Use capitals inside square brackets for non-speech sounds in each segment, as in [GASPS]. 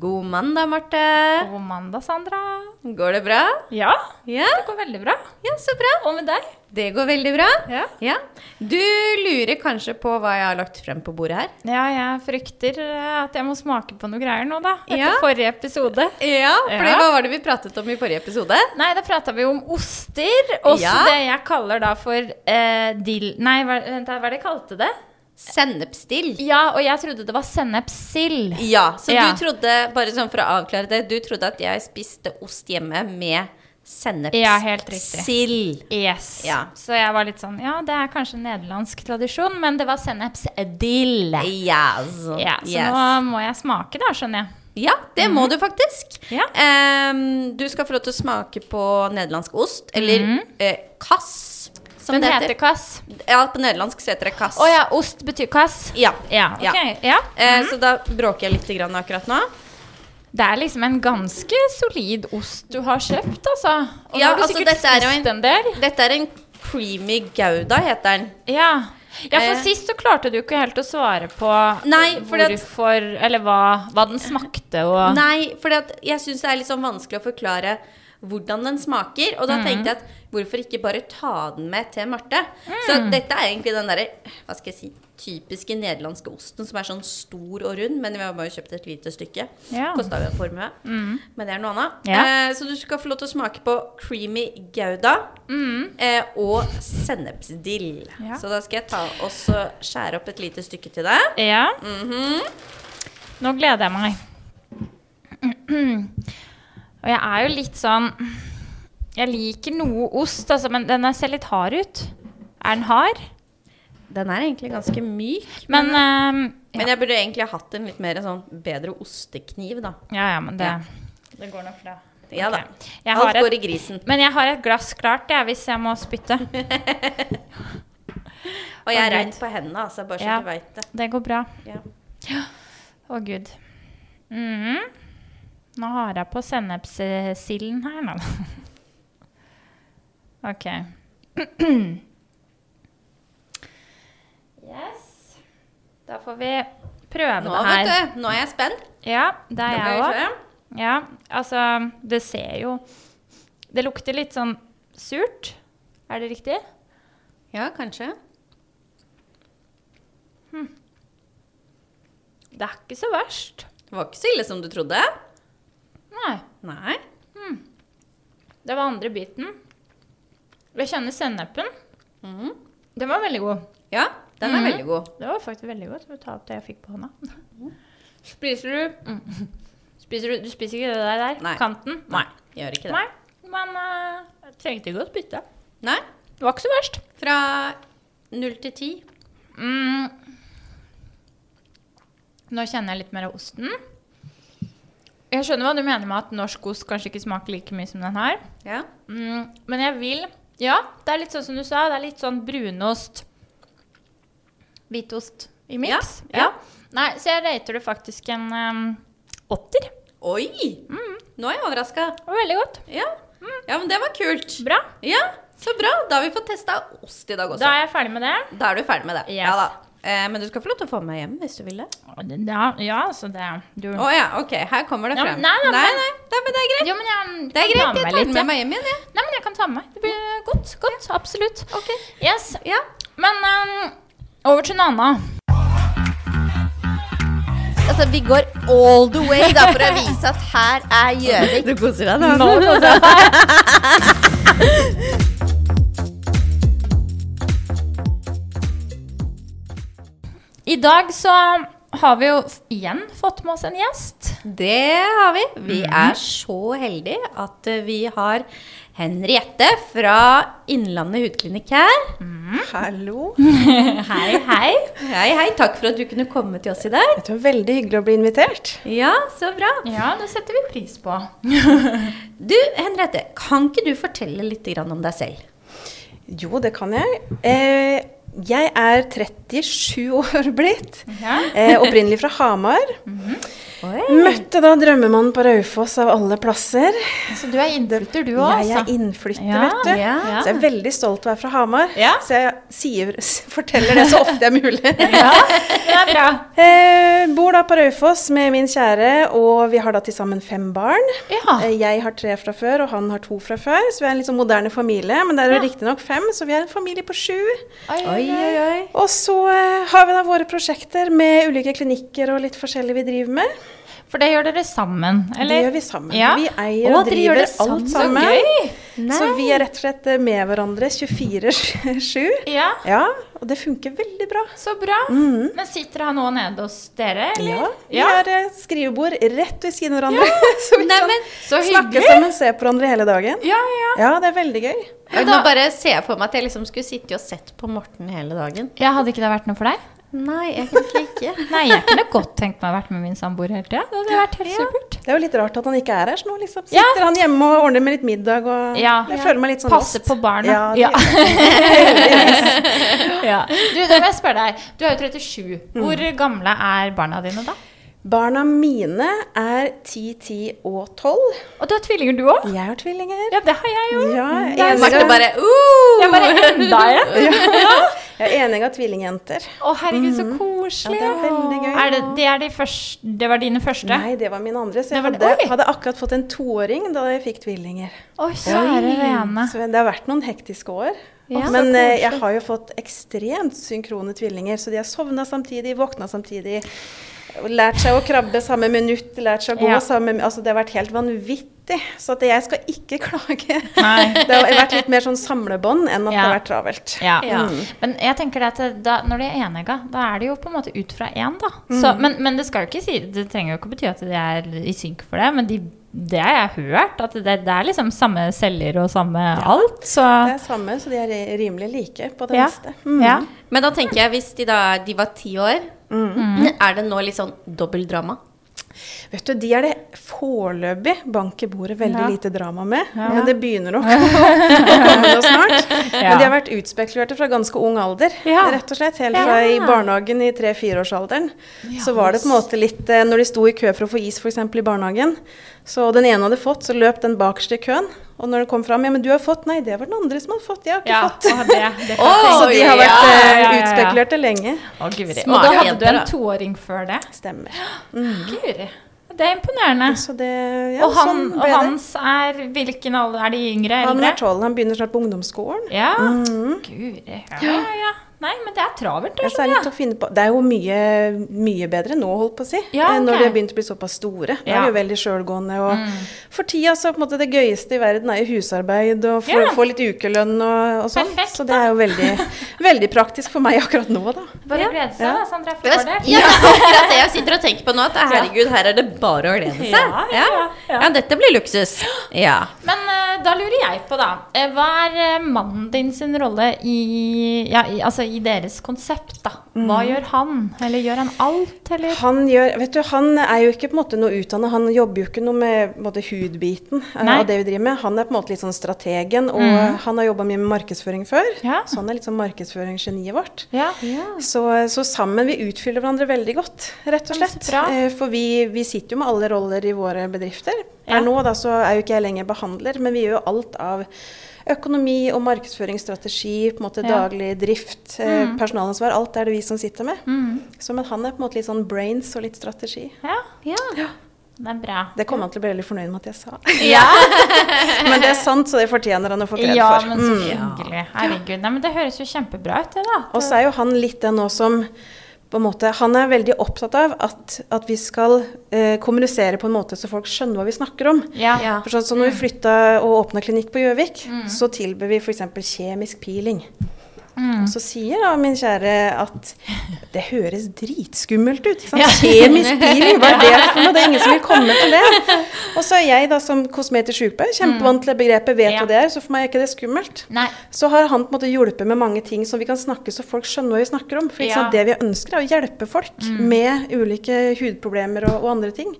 God mandag, Marte. God mandag, Sandra. Går det bra? Ja, Ja, det går veldig bra. ja så bra. Og med deg? Det går veldig bra. Ja. Ja. Du lurer kanskje på hva jeg har lagt frem på bordet her? Ja, jeg frykter eh, at jeg må smake på noe greier nå, da. Etter Ja. forrige episode. Ja, for hva var det vi pratet om i forrige episode? Nei, da prata vi om oster. Også det jeg kaller da for eh, dill... Nei, hva, vent, hva er det jeg kalte det? Sennepsstill. Ja, og jeg trodde det var sennepssild. Ja, så Ja. du trodde, bare sånn for å avklare det, du trodde at jeg spiste ost hjemme med Ja, helt riktig. sennepssild. Yes. Ja. Så jeg var litt sånn Ja, det er kanskje nederlandsk tradisjon, men det var sennepsdill. Yes. Ja, så yes. nå må jeg smake, da, skjønner jeg. Ja, det må du faktisk. Ja. Um, du skal få lov til å smake på nederlandsk ost, eller eh, kass, som Den heter kass. Ja, på nederlandsk så heter det kass. Å ja, ost betyr kass? Ja. Ja, Ja. ok. Ja. -hmm. så da bråker jeg litt grann akkurat nå. Det er liksom en ganske solid ost du har kjøpt, altså. Og Ja, har du altså, sikkert er spist en del. Dette er en creamy gouda, heter den. Ja. ja, for Eh. sist så klarte du ikke helt å svare på Nei, hvorfor at- Eller hva, hva den smakte og Nei, for jeg syns det er litt sånn vanskelig å forklare hvordan den smaker. Og da tenkte jeg at hvorfor ikke bare ta den med til Marte? Så dette er egentlig den derre, hva skal jeg si, typiske nederlandske osten som er sånn stor og rund, men vi har bare kjøpt et lite stykke. Ja. Kosta jo en formue, men det er noe annet. Ja. Eh, så du skal få lov til å smake på creamy gouda eh, og sennepsdill. Ja. Så da skal jeg ta og skjære opp et lite stykke til deg. Ja. -hmm. Nå gleder jeg meg. [CLEARS THROAT] Og jeg er jo litt sånn Jeg liker noe ost, altså, men den ser litt hard ut. Er den hard? Den er egentlig ganske myk. Men ehm, Men jeg burde egentlig ha hatt en litt mer sånn bedre ostekniv, da. Ja, ja, men det, Ja. det går nok bra. Ja da. Jeg Alt et, går i grisen. men jeg har et glass klart, jeg, hvis jeg må spytte. [LAUGHS] [LAUGHS] Og jeg er rein på hendene, altså, bare så Ja. du veit det. Det går bra. Ja. Å, gud. Mhm. Nå har jeg på sennepssilden her, nå. [LAUGHS] OK. [CLEARS THROAT] yes. Da får vi prøve Nå, det her. vet du. Nå er jeg spent. Ja, det er jeg òg. Ja, altså Det ser jo Det lukter litt sånn surt. Er det riktig? Ja, kanskje. Det er ikke så verst. Det var ikke så ille som du trodde. Nei. Nei. Det var andre biten. Jeg kjenner sennepen. Mm. Den var veldig god. Ja, den er mm. veldig god. Det var faktisk veldig godt. Vi ta opp det jeg fikk på hånda? Spiser du mm. Spiser du, du spiser ikke det der? der? Nei. Kanten? Nei. Gjør ikke det. Nei. Men eh, jeg trengte ikke å spytte. Nei. Det var ikke så verst. Fra null til ti. Mm. Nå kjenner jeg litt mer av osten. Jeg skjønner hva du mener med at norsk ost kanskje ikke smaker like mye som den her. Ja. Mm, men jeg vil Ja, det er litt sånn som du sa. Det er litt sånn brunost, hvitost i miks. Ja, ja. Nei, så jeg rater det faktisk en um, åtter. Oi! Nå er jeg overraska. Veldig godt. Ja. ja, men det var kult. Bra. Ja, så bra. Da har vi fått testa ost i dag også. Da er jeg ferdig med det. Da er du ferdig med det. Yes. Ja da. Eh, men du skal få lov til å få meg hjem hvis du vil det. Ja, ja så det du Å ja, ok. Her kommer det Ja, frem. nei, nei, nei, men- nei. Det, men det er greit. Jo, men jeg Det er greit. Jeg med tar litt. med ja. meg hjem igjen, jeg. Nei, men jeg kan ta med meg. Det blir godt. Godt. Absolutt. Ok. Yes. Ja. Men um, over til Nana. Altså, vi går all the way da, for å vise at her er Gjøvik. Du koser deg Nå koser jeg meg. [LAUGHS] I dag så har vi jo igjen fått med oss en gjest. Det har vi. Vi er så heldige at eh, vi har Henriette fra Innlandet hudklinikk her. Hallo. [LAUGHS] Hei, hei. Hei, hei. Takk for at du kunne komme til oss i dag. Det var veldig hyggelig å bli invitert. Ja, så bra. Ja, det setter vi pris på. [LAUGHS] Du, Henriette, kan ikke du fortelle litt om deg selv? Jo, det kan jeg. Eh, Jeg er 37 år blitt. Ja. Eh, opprinnelig fra Hamar. Oi. Møtte da drømmemannen på Raufoss av alle plasser. Så du er innflytter, du òg, Jeg er altså? innflytter, Ja, vet du. ja. Så jeg er veldig stolt av å være fra Hamar. Ja. Så jeg sier, forteller det så ofte det er mulig. [LAUGHS] Ja, det er bra. Eh, bor da på Raufoss med min kjære, og vi har da til sammen fem barn. Ja. Eh, Jeg har tre fra før, og han har to fra før, så vi er en litt sånn moderne familie. Men det er jo riktignok fem, så vi er en familie på sju. Oi, Oi, oi, oi. Og så eh, har vi da våre prosjekter med ulike klinikker og litt forskjellig vi driver med. For det gjør dere sammen, eller? Det gjør vi sammen. Ja. Vi eier og driver alt sammen. alt Så! Så vi er rett og slett med hverandre 24-7. Ja, Ja, og det funker veldig bra. så bra. Men sitter han nå nede hos dere, eller? Ja, vi har eh, skrivebord rett ved siden av hverandre. [LAUGHS] så vi Nei, kan men Så snakke sammen, se på hverandre hele dagen. Ja, ja. Ja, det er veldig gøy. Jeg Nå bare ser jeg for meg at jeg liksom skulle sitte og sett på Morten hele dagen. Ja, Hadde ikke det vært noe for deg? Nei, egentlig ikke. [LAUGHS] Nei, jeg kunne godt tenkt meg å vært med min samboer hele tida. Det hadde vært helt supert. Det er jo litt rart at han ikke er her, nå liksom Ja. sitter han hjemme og ordner med litt middag og Ja. Jeg føler meg litt sånn Passe lost. på barna. Ja, det Ja. [LAUGHS] Ja. Du, da må jeg spørre deg. Du er jo 37. Hvor gamle er barna dine da? Barna mine er 10, 10 og 12. Og du har tvillinger, du òg? Jeg har tvillinger. Ja, det har jeg jo. Ja, jeg Marte bare uh! Jeg bare [LAUGHS] enda en. [LAUGHS] jeg er enig av tvillingjenter. Å, herregud, så koselig. Ja, det er veldig gøy. Er det, det, er de første, det var dine første? Nei, det var min andre. Så jeg hadde, hadde akkurat fått en toåring da jeg fikk tvillinger. Å, kjære vene. Så det har vært noen hektiske år. Ja, Men eh, jeg har jo fått ekstremt synkrone tvillinger, så de har sovna samtidig, våkna samtidig. Lært seg å krabbe samme minutt, lært seg å gå Ja. samme Altså, det har vært helt vanvittig. Så at jeg skal ikke [LAUGHS] klage. Nei. Det har vært litt mer sånn samlebånd enn at det har vært travelt. Ja. Mm. Men jeg tenker at da, når de er enige, da er det jo på en måte ut fra én, da. Så, men, men det skal jo ikke si Det trenger jo ikke bety at de er i synk for det, men de, det har jeg hørt. At det, det er liksom samme celler og samme alt. Så Det er samme, så de er rimelig like på det ja. meste. Mm. ja. Men da tenker jeg, hvis de da de var ti år, er det nå litt sånn dobbeltdrama? Vet du, De er det foreløpig bank i bordet veldig Ja. lite drama med. Men det begynner nok å [LAUGHS] komme [LAUGHS] nå snart. Men de har vært utspekulerte fra ganske ung alder. Ja. Rett og slett. Helt fra i barnehagen i tre-fireårsalderen. Så var det på en måte litt eh, Når de sto i kø for å få is f.eks. i barnehagen, så den ene hadde fått, så løp den bakerste i køen. Og når det kom fram Ja, men du har fått. Nei, det var den andre som hadde fått. Jeg har ikke ja. fått. det, det [LAUGHS] oh, Så de har vært ja, eh, ja, ja, ja. utspekulerte lenge. Å, Guri. Og da hadde du en toåring før det. Stemmer. [GASPS] Guri. Det er imponerende. Så det Ja, og han, sånn og hans er Hvilken alder? Er de yngre? Eldre? Han er tolv. Han begynner snart på ungdomsskolen. Ja. Guri. Ja, ja, ja. Nei, men det er travelt, det. Er det ja, litt å finne på. Det er jo mye, mye bedre nå, holdt på å si. Ja, okay. Når de har begynt å bli såpass store. Da Ja. Mm. er de jo veldig sjølgående. Og for tida så på en måte det gøyeste i verden er jo husarbeid og få, Ja. få litt ukelønn og, og sånn. Så det er jo veldig, [LAUGHS] veldig praktisk for meg akkurat nå, da. Bare glede seg, da, Sandra. Ja, For det. er akkurat det jeg sitter og tenker på nå. At [LAUGHS] herregud, her er det bare å glede seg. Ja, ja, ja, ja. ja dette blir luksus. Ja. Men eh, da lurer jeg på, da. eh, hva er eh, mannen din sin rolle i, ja, i, altså, i deres konsept, da? Hva gjør han? Eller gjør han alt, eller? Han, gjør, vet du, han er jo ikke på en måte noe utdannet, han jobber jo ikke noe med måte, hudbiten eh, Nei. av det vi driver med. Han er på en måte litt sånn strategen, og han har jobba mye med markedsføring før. Ja. Så han er litt sånn markedsføringsgeniet vårt. Ja. Så, så sammen vi utfyller hverandre veldig godt, rett og slett. Eh, For vi, vi sitter jo med alle roller i våre bedrifter. Ja. Per nå da, så er jo ikke jeg lenger behandler, men vi gjør jo alt av økonomi og markedsføringsstrategi, på en måte Ja. Mm. daglig drift, mm. personalansvar. Alt er det vi som sitter med. Så men han er på en måte litt sånn brains og litt strategi. ja. Ja. Det er bra. Det kommer han til å bli veldig fornøyd med at jeg sa. Ja, [LAUGHS] Men det er sant, så det fortjener han å få kred ja for. men så hyggelig. Herregud. Nei, men det høres jo kjempebra ut, det, da. Og så er jo han litt den nå som på en måte, Han er veldig opptatt av at, at vi skal eh, kommunisere på en måte så folk skjønner hva vi snakker om. Ja. Ja. For sånn, så når vi flytta og åpna klinikk på Gjøvik, så tilbød vi f.eks. kjemisk peeling. Og så sier da min kjære at det høres dritskummelt ut. Ikke sant? Kjemisk peeling, hva er det for noe? Det er ingen som vil komme til det. [LAUGHS] Og så er jeg da som kosmetisk sykepleier kjempevant til begrepet, vet Ja. hva det er, så for meg er ikke det skummelt. Nei. Så har han på en måte hjulpet med mange ting som vi kan snakke så folk skjønner hva vi snakker om. For ikke sant, Ja. det vi ønsker er å hjelpe folk med ulike hudproblemer og, og andre ting.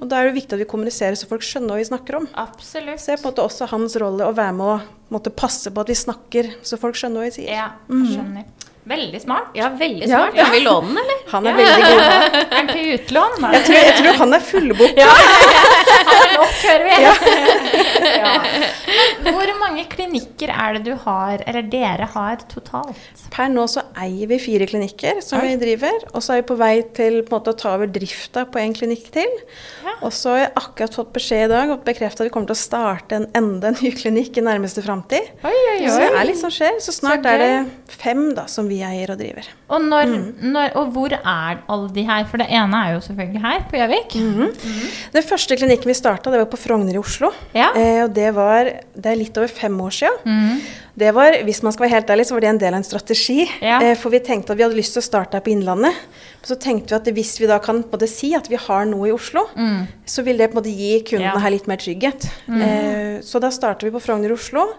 Og da er det viktig at vi kommuniserer så folk skjønner hva vi snakker om. Absolutt. Så er på en måte også hans rolle å være med å måte, passe på at vi snakker så folk skjønner hva vi sier. Ja, jeg skjønner. Veldig smart. Ja, veldig Ja. smart. Kan vi låne den, eller? Han er veldig god. [LAUGHS] Er til utlån? Nei. Jeg tror, jeg tror han er fullbooka. Ja, [LAUGHS] han er nok, hører vi. Ja. [LAUGHS] Hvor mange klinikker er det du har, eller dere har totalt? Per nå så eier vi fire klinikker som vi driver. Og så er vi på vei til på en måte, å ta over drifta på en klinikk til. Ja. Og så har jeg akkurat fått beskjed i dag og bekreftet at vi kommer til å starte en enda en ny klinikk i nærmeste framtid. Oi, oi, Så det er litt som skjer. Så snart Så er det fem da, som vi eier og driver. Og, når, Mm. når, og hvor er alle de her? For det ene er jo selvfølgelig her på Gjøvik. Mm. Den første klinikken vi starta, det var på Frogner i Oslo. Ja. Eh, og det var det er litt over fem år siden. Mhm. Det var, hvis man skal være helt ærlig, så var det en del av en strategi. Ja. Eh, for vi tenkte at vi hadde lyst til å starte her på Innlandet. Så tenkte vi at hvis vi da kan på si at vi har noe i Oslo, Mm. så vil det på en måte gi kundene Ja. her litt mer trygghet. Eh, så da startet vi på Frogner i Oslo.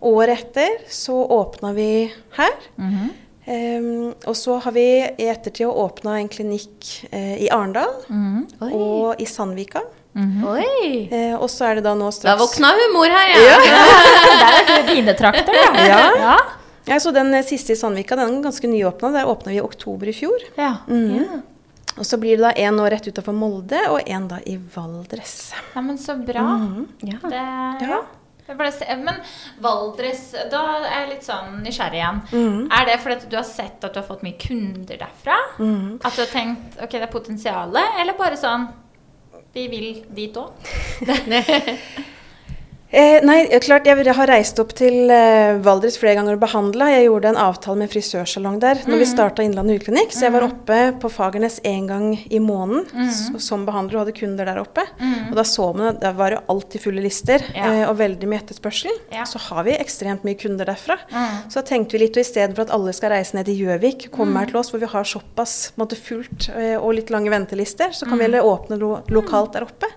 Året etter så åpna vi her. Mhm. Eh, og så har vi i ettertid åpna en klinikk uh, i Arendal mm. Og i Sandvika. Oi. Eh, og så er det da nå Da straks våkna humor her, ja. [LAUGHS] Der er det dine trakter, da. Ja. ja. Ja, så Den eh, siste i Sandvika den er ganske nyåpna. Der åpna vi i oktober i fjor. ja. Mhm. Og så blir det da en nå rett utafor Molde, og en da i Valdres. Ja, men så bra. Ja. Det, ja. Men Valdres, da er jeg litt sånn nysgjerrig igjen. Mm. Er det fordi at du har sett at du har fått mye kunder derfra? Mm. At du har tenkt ok, det er potensialet? Eller bare sånn vi vil dit òg? [LAUGHS] [LAUGHS] Eh, nei, klart jeg har reist opp til eh, Valdres flere ganger og behandla. Jeg gjorde en avtale med en frisørsalong der når vi starta Innlandet hudklinikk. Så jeg var oppe på Fagernes én gang i måneden mm. som behandler og hadde kunder der oppe. Og da så man det var jo alltid fulle lister Ja. eh, og veldig mye etterspørsel. Ja. Så har vi ekstremt mye kunder derfra. Mm. Så tenkte vi litt, og i stedet for at alle skal reise ned til Gjøvik, komme her til oss hvor vi har såpass måte, fullt eh, og litt lange ventelister, så kan vi åpne lo lokalt der oppe.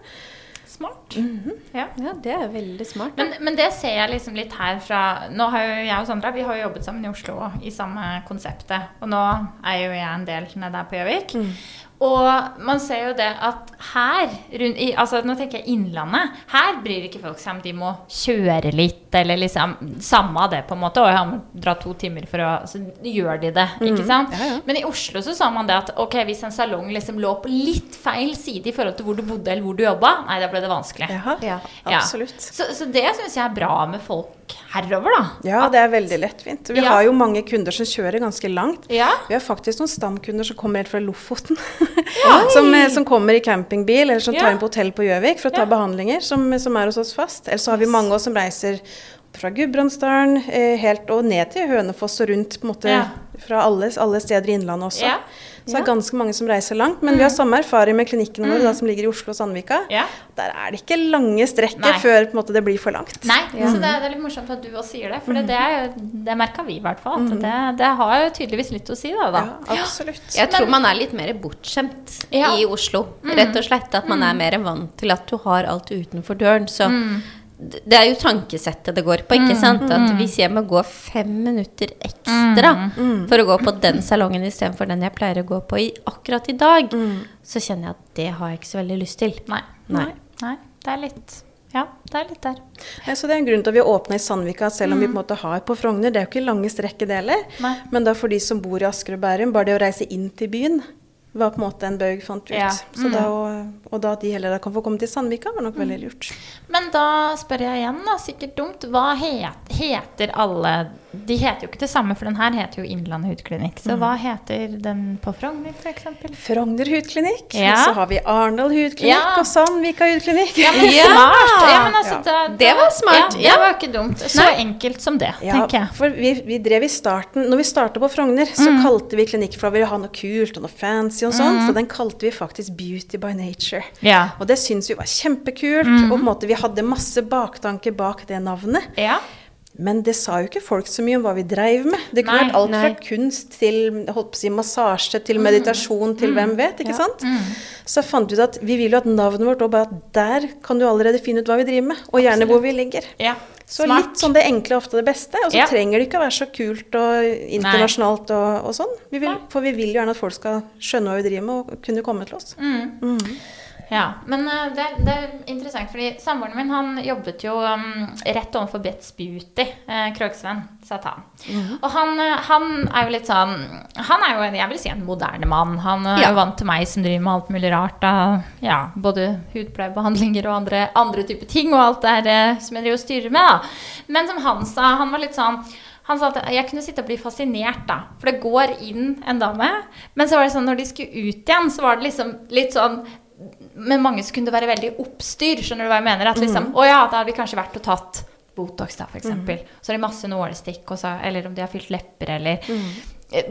Smart. Mhm. ja. Ja, det er veldig smart. Men, men det ser jeg liksom litt her fra Nå har jo jeg og Sandra vi har jo jobbet sammen i Oslo i samme konseptet. Og nå er jo jeg en del nede der på Gjøvik. Og man ser jo det at her, rundt i, altså nå tenker jeg Innlandet, her bryr ikke folk seg om de må kjøre litt, eller liksom Samme av det, på en måte. Og jeg må dra to timer for å Så gjør de det, ikke sant? Ja, ja. Men i Oslo så sa man det at ok, hvis en salong liksom lå på litt feil side i forhold til hvor du bodde eller hvor du jobba, nei, da ble det vanskelig. Jaha, Ja. Ja. absolutt. Så, så det syns jeg er bra med folk herover, da. Ja, det er veldig lettvint. Vi Ja. har jo mange kunder som kjører ganske langt. Ja. Vi har faktisk noen stamkunder som kommer helt fra Lofoten. [LAUGHS] [LAUGHS] som, eh, som kommer i campingbil, eller som tar inn på hotell på Gjøvik for å ta behandlinger, som, som er hos oss fast. Eller så har vi mange også som reiser fra Gudbrandsdalen eh, helt og ned til Hønefoss og rundt, på en måte, Ja. fra alle, alle steder i Innlandet også. Ja. Så det er ganske mange som reiser langt. Men vi har samme erfaring med klinikken vår mm. da, som ligger i Oslo og Sandvika. Ja. Der er det ikke lange strekker Nei. før på en måte, det blir for langt. Nei, så det er, det er litt morsomt at du også sier det. For det, det, er det merka vi i hvert fall. At det, det har jo tydeligvis litt å si, da. da. Ja, absolutt. Jeg tror man er litt mer bortskjemt Ja. i Oslo. Rett og slett at man er mer vant til at du har alt utenfor døren. Så det er jo tankesettet det går på, ikke sant? At hvis jeg må gå fem minutter ekstra for å gå på den salongen istedenfor den jeg pleier å gå på i, akkurat i dag, så kjenner jeg at det har jeg ikke så veldig lyst til. Nei. Nei. Nei. Det er litt Ja, det er litt der. Ja, så Det er en grunn til at vi åpna i Sandvika, selv om vi på en måte har på Frogner. Det er jo ikke lange strekk det heller. Men da for de som bor i Asker og Bærum, bare det å reise inn til byen var på en måte en baug, fant ut. Ja. Så da, og, og da at de heller da kan få komme til Sandvika, var nok veldig lurt. Men da spør jeg igjen, da, sikkert dumt, hva het, heter alle De heter jo ikke det samme, for den her heter jo Innlandet hudklinikk. Så hva heter den på Frogner, f.eks.? Frogner hudklinikk, Ja. og så har vi Arendal hudklinikk Ja. og Sandvika hudklinikk. Ja, men [LAUGHS] Ja! smart! Ja, men altså, da, [LAUGHS] Det var smart. Det var ikke dumt. Så enkelt som det, tenker jeg. for vi, vi drev i starten Når vi starta på Frogner, så Mm. kalte vi klinikken for å ville ha noe kult og noe fancy og sånn. Så den kalte vi faktisk Beauty by Nature. Ja. Og det syns vi var kjempekult. Mm. Og på en måte vi hadde masse baktanker bak det navnet. ja. Men det sa jo ikke folk så mye om hva vi dreiv med. Det kunne Nei, vært alt fra kunst til si, massasje til Mm. meditasjon til hvem vet, ikke sant? Så fant vi ut at vi vil jo at navnet vårt og bare der kan du allerede finne ut hva vi driver med. Og gjerne hvor vi ligger. ja. Så Smart. litt sånn det enkle ofte det beste. Og så Ja. trenger det ikke å være så kult og internasjonalt og, og sånn. Vi vil, for vi vil jo gjerne at folk skal skjønne hva vi driver med og kunne komme til oss. Mm. Ja, men eh, det, er- det er interessant, fordi samboeren min han jobbet jo um, rett overfor Betz Beauty, uh, Krogsvenn, sa han. Mhm. Og han, eh, han er jo litt sånn Han er jo en, jeg vil si en moderne mann. Han ja. er jo vant til meg som driver med alt mulig rart. Da. Ja, både hudpleiebehandlinger og andre, andre typer ting, og alt det her eh, som jeg driver og styrer med. Da. Men som han sa, han var litt sånn han sa at jeg kunne sitte og bli fascinert, da. For det går inn en dame. Men så var det sånn, når de skulle ut igjen, så var det liksom litt sånn Med mange så kunne det være veldig oppstyr. Skjønner du hva jeg mener? At liksom, Å ja, da hadde vi kanskje vært og tatt Botox, da, for eksempel. Så er det masse nålestikk, og så- eller om de har fylt lepper, eller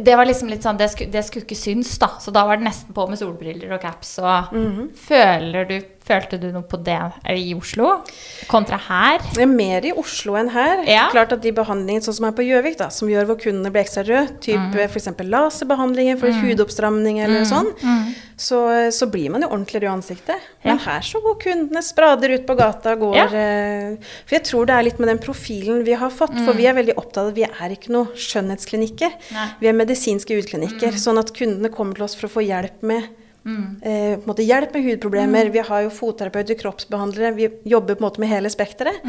Det var liksom litt sånn det skulle, det skulle ikke synes, da. Så da var det nesten på med solbriller og caps. Og føler du, følte du noe på det i Oslo kontra her? Det er mer i Oslo enn her. Ja. Klart at de behandlingene sånn som er på Gjøvik, da, som gjør hvor kundene blir ekstra røde, type f.eks. laserbehandlinger for hudoppstramning eller sånn, så, så blir man jo ordentlig rød i ansiktet. Men Ja. her så går kundene sprader ut på gata, går Ja. eh, For jeg tror det er litt med den profilen vi har fått, for vi er veldig opptatt av at vi er ikke noe skjønnhetsklinikker. Nei. Vi er medisinske utklinikker, sånn at kundene kommer til oss for å få hjelp med Eh, på en måte hjelp med hudproblemer. Vi har jo fotterapeuter, kroppsbehandlere. Vi jobber på en måte med hele spekteret.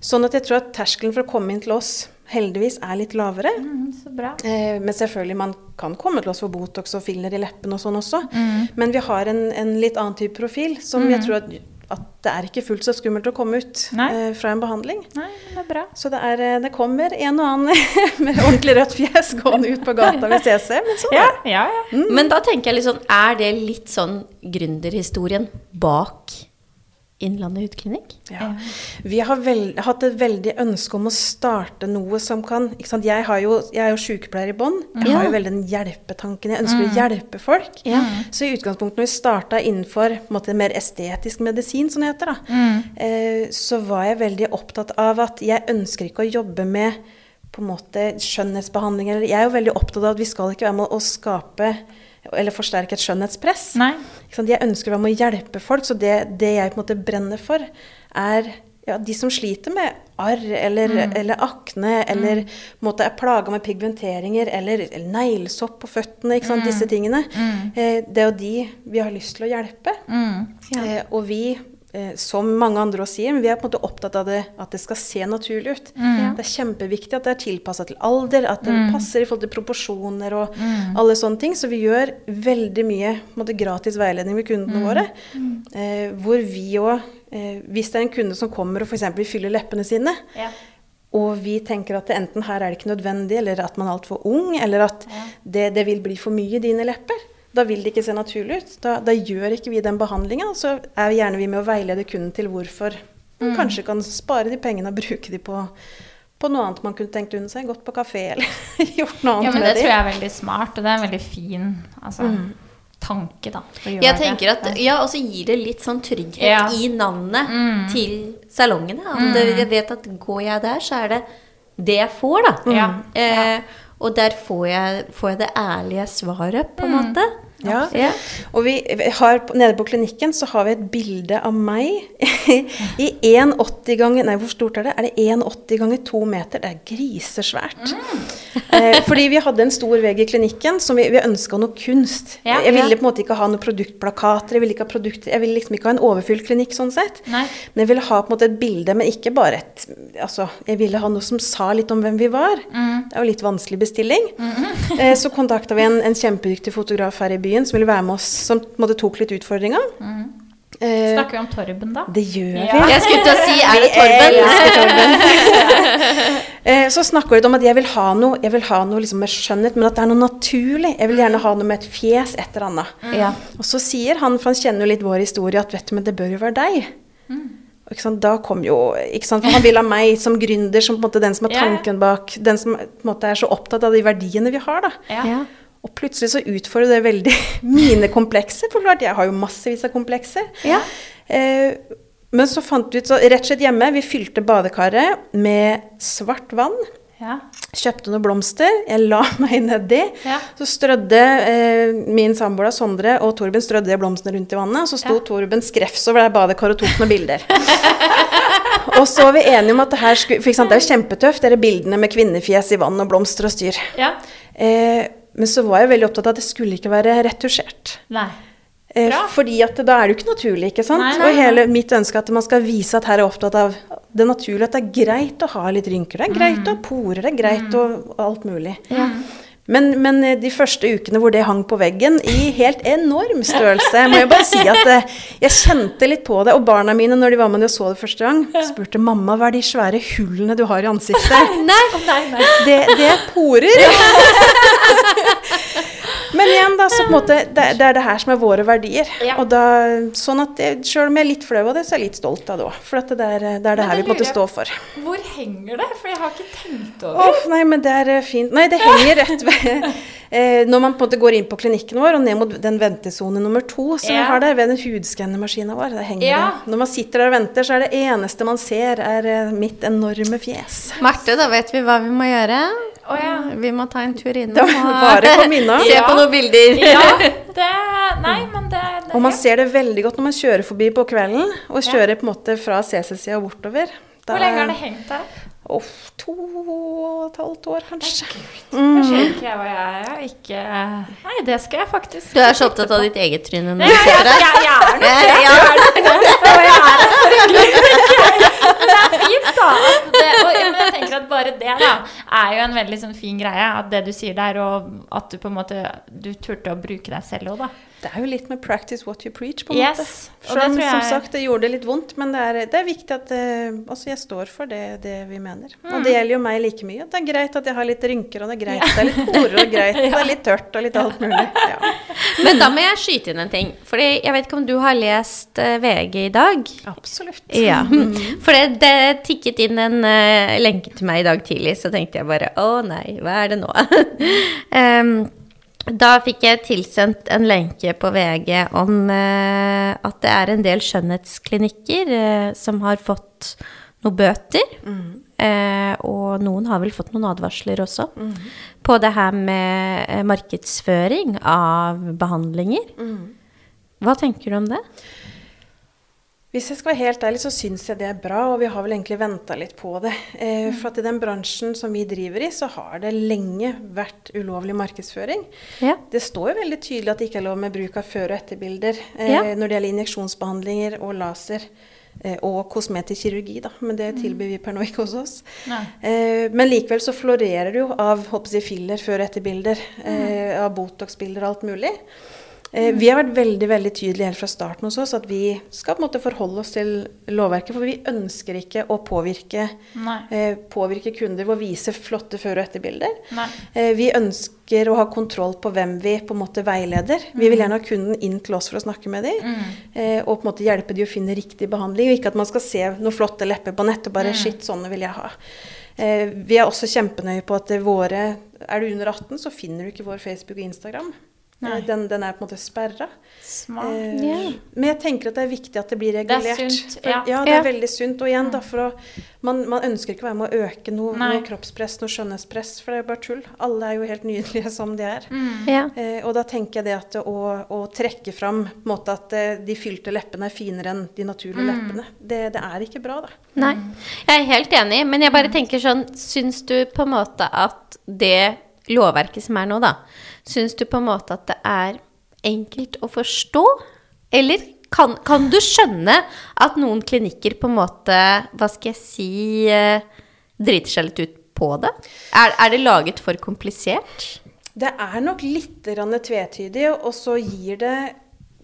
Sånn at jeg tror at terskelen for å komme inn til oss heldigvis er litt lavere. Mm, så bra. Eh, men selvfølgelig, man kan komme til oss for Botox og filler i leppene og sånn også. Men vi har en, en litt annen type profil som jeg tror at, at det er ikke fullt så skummelt å komme ut Nei. eh, fra en behandling. Nei, det er bra. Så det, er, eh, det kommer en og annen [LAUGHS] med ordentlig rødt fjes gående ut på gata hvis jeg ser, men sånn Ja, ja, ja, Mm. Men da tenker jeg litt sånn Er det litt sånn gründerhistorien bak Innlandet hudklinikk? Ja. Vi har vel, hatt et veldig ønske om å starte noe som kan? Jeg, har jo, jeg er jo sykepleier i bånn. Jeg Ja. har jo veldig den hjelpetanken. Jeg ønsker å hjelpe folk. Ja. Så i utgangspunktet når vi starta innenfor en måte, mer estetisk medisin, som det heter, da, eh, så var jeg veldig opptatt av at jeg ønsker ikke å jobbe med på en måte skjønnhetsbehandling. Eller, jeg er jo veldig opptatt av at vi skal ikke være med å skape eller forsterke et skjønnhetspress. Nei. Jeg ønsker være å hjelpe folk, så det, det jeg på en måte brenner for, er ja, de som sliter med arr eller, eller akne, eller mm. måte er plaga med pigmenteringer eller, eller neglesopp på føttene, ikke sant? disse tingene. Eh, det er jo de vi har lyst til å hjelpe. Eh, og vi, som mange andre også sier, men vi er på en måte opptatt av det, at det skal se naturlig ut. Det er kjempeviktig at det er tilpassa til alder, at det passer i forhold til proporsjoner og alle sånne ting. Så vi gjør veldig mye på en måte, gratis veiledning med kundene våre. Eh, hvor vi òg, eh, hvis det er en kunde som kommer og f.eks. vil fylle leppene sine, Ja. og vi tenker at det enten her er det ikke nødvendig, eller at man er altfor ung, eller at det, det vil bli for mye i dine lepper. Da vil det ikke se naturlig ut. Da, da gjør ikke vi den behandlinga. Så er vi gjerne vi med å veilede kunden til hvorfor Mm. kanskje kan spare de pengene og bruke de på, på noe annet man kunne tenkt unna seg. Gått på kafé eller [LAUGHS] gjort noe annet Ja, men det de. tror jeg er veldig smart, og det er en veldig fin altså, tanke, da. Jeg tenker at, ja, Og så gir det litt sånn trygghet Ja. i navnet til salongene. At det- jeg vet at går jeg der, så er det det jeg får, da. Ja. Eh, og der får jeg, får jeg det ærlige svaret, på en måte. Ja. Ja. Og vi har, nede på klinikken så har vi et bilde av meg [LAUGHS] i 1,80 ganger Nei, hvor stort er det? Er det 1,80 ganger 2 meter? Det er grisesvært. Eh, fordi vi hadde en stor vegg i klinikken som vi, vi ønska noe kunst. Ja, jeg ville ja. på en måte ikke ha noen produktplakater, jeg ville, ikke ha produkter, jeg ville liksom ikke ha en overfylt klinikk sånn sett. Nei. Men jeg ville ha på en måte et bilde, men ikke bare et Altså, jeg ville ha noe som sa litt om hvem vi var. Mm. Det var litt vanskelig bestilling. Eh, så kontakta vi en, en kjempedyktig fotograf her i byen som ville være med oss, som på måte tok litt utfordringa. Eh, Snakker vi om Torben, da? det gjør Ja. vi. Jeg skulle til å si, er det Vi Torben? elsker [LAUGHS] Torben. [LAUGHS] Eh, Så snakker vi om at jeg vil ha noe, jeg vil ha noe liksom med skjønnhet, men at det er noe naturlig. Jeg vil gjerne ha noe med et fjes, et eller annet. Ja. Og så sier han, for han kjenner jo litt vår historie, at vet du, men det bør jo være deg. Mm. Ikke sant? Da kom jo, ikke sant? For han vil ha meg som gründer, som på en måte den som har tanken bak, den som på en måte er så opptatt av de verdiene vi har. da. Ja. Og plutselig så utfordrer det veldig [LAUGHS] mine komplekser. For klart, jeg har jo massevis av komplekser. Ja. Eh, men så fant vi ut, så rett og slett hjemme, vi fylte badekaret med svart vann. Ja. Kjøpte noen blomster, jeg la [LAUGHS] meg nedi. Ja. Så strødde eh, min samboer Sondre og Torben strødde blomstene rundt i vannet. Så sto Ja. Torben skrevs over det badekaret og tok noen bilder. [LAUGHS] og så var vi enige om at det her skulle For sant, det er jo kjempetøft, dere bildene med kvinnefjes i vann og blomster og styr. ja. Eh, men så var jeg veldig opptatt av at det skulle ikke være retusjert. Nei. Eh, Bra. fordi at da er det jo ikke naturlig, ikke sant? Nei, nei, Og hele mitt ønske er at man skal vise at her er opptatt av det naturlige, at det er greit å ha litt rynker, det er greit å ha porer, det er greit og alt mulig. Men, men eh, de første ukene hvor det hang på veggen i helt enorm størrelse, må jeg bare si at eh, jeg kjente litt på det. Og barna mine, når de var med og så det første gang, spurte mamma hva er de svære hullene du har i ansiktet. [LAUGHS] Nei. Nei, nei. Det, det er porer. [LAUGHS] [LAUGHS] Men igjen, da, så på en måte, det, det er det her som er våre verdier. Ja. Og da, sånn at Sjøl om jeg er litt flau av det, så er jeg litt stolt av det òg. For at det, er, det er det her vi måte står for. Hvor henger det? For jeg har ikke tenkt over oh, nei, men det er eh, fint. Nei, det henger rett ved [LAUGHS] eh, Når man på en måte går inn på klinikken vår og ned mot den ventesone nummer to, som vi har der ved den hudskannermaskina vår, det henger Ja. det. Når man sitter der og venter, så er det eneste man ser, er eh, mitt enorme fjes. Marte, da vet vi hva vi må gjøre. Oh, ja. Vi må ta en tur innom innom. [LAUGHS] se på noen bilder. Ja, det Nei, men det, det Og man ja. ser det veldig godt når man kjører forbi på kvelden, og kjører på en måte fra CC-sida og bortover. Da- Hvor lenge har det hengt der? Oh, to og et halvt år, kanskje. Kanskje ikke jeg og jeg er ikke Nei, det skal jeg faktisk Du er så opptatt av ditt eget tryne når [LAUGHS] Ja, du ja, jeg, jeg det. Ja. Jeg er nok det. Er for. Men [LAUGHS] det er fint, da. [LAUGHS] Det, og, jeg tenker at bare det da, er jo en veldig sånn fin greie. At det du sier der, og at du på en måte Du turte å bruke deg selv òg, da. Det er jo litt med 'practice what you preach', på en Yes, måte. Selv om, jeg... som sagt, det gjorde det litt vondt, men det er, det er viktig at eh, altså jeg står for det, det vi mener. Mm. Og det gjelder jo meg like mye. Det er greit at jeg har litt rynker, og det er greit at det er litt horer, og greit [LAUGHS] at det er litt tørt, og litt alt mulig. Ja. Men da må jeg skyte inn en ting. Fordi jeg vet ikke om du har lest eh, VG i dag? Absolutt. Ja. [LAUGHS] For det, det tikket inn en uh, lenke til meg i dag tidlig, så tenkte jeg bare å nei, hva er det nå? [LAUGHS] um, da fikk jeg tilsendt en lenke på VG om eh, at det er en del skjønnhetsklinikker eh, som har fått noen bøter. Eh, og noen har vel fått noen advarsler også. På det her med eh, markedsføring av behandlinger. Hva tenker du om det? Hvis jeg skal være helt ærlig, så syns jeg det er bra, og vi har vel egentlig venta litt på det. Eh, for at i den bransjen som vi driver i, så har det lenge vært ulovlig markedsføring. Ja. Det står jo veldig tydelig at det ikke er lov med bruk av før- og etterbilder eh, Ja. når det gjelder injeksjonsbehandlinger og laser. eh, Og kosmetisk kirurgi, da. Men det tilbyr vi per nå ikke hos oss. Eh, men likevel så florerer det jo av håper jeg, filler før- og etterbilder. Eh, av Botox-bilder og alt mulig. Eh, vi har vært veldig veldig tydelige helt fra starten hos oss at vi skal på en måte forholde oss til lovverket. For vi ønsker ikke å påvirke, eh, påvirke kunder ved å vise flotte før- og etterbilder. Eh, vi ønsker å ha kontroll på hvem vi på en måte veileder. Vi vil gjerne ha kunden inn til oss for å snakke med dem. Eh, og på en måte hjelpe dem å finne riktig behandling. Og ikke at man skal se noen flotte lepper på nett og bare Shit, sånne vil jeg ha. Eh, vi er også kjempenøye på at våre Er du under 18, så finner du ikke vår Facebook og Instagram. Eh, Den, den er på en måte sperra. Smart. Eh, yeah. Men jeg tenker at det er viktig at det blir er regulert. sunt, For, ja. ja. det er veldig sunt. Og igjen, da, for å, man, man ønsker ikke å være med å øke noe, noe kroppspress, noe skjønnhetspress, for det er jo bare tull. Alle er jo helt nydelige som de er. Mm. Yeah. Eh, og da tenker jeg det at å, å trekke fram på en måte at eh, de fylte leppene er finere enn de naturlige Mm. leppene, det, det er ikke bra, da. Nei, jeg er helt enig, men jeg bare tenker sånn Syns du på en måte at det lovverket som er nå, da Syns du på en måte at det er enkelt å forstå? Eller kan, kan du skjønne at noen klinikker på en måte, hva skal jeg si, eh, driter seg litt ut på det? Er, er det laget for komplisert? Det er nok litt tvetydig, og så gir det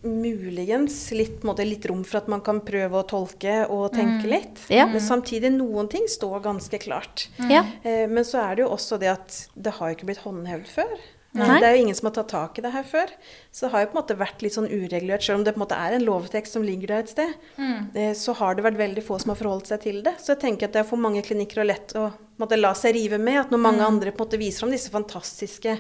muligens litt, måte, litt rom for at man kan prøve å tolke og tenke litt. Ja. Men samtidig, noen ting står ganske klart. Mm. Eh, men så er det jo også det at det har ikke blitt håndhevd før. Eh, Nei. Det er jo ingen som har tatt tak i det her før. Så det har jo på en måte vært litt sånn uregulert, selv om det på en måte er en lovtekst som ligger der et sted. mm. Så har det vært veldig få som har forholdt seg til det. Så jeg tenker at det er for mange klinikker og lett å måte, la seg rive med. At når mange andre på en måte viser fram disse fantastiske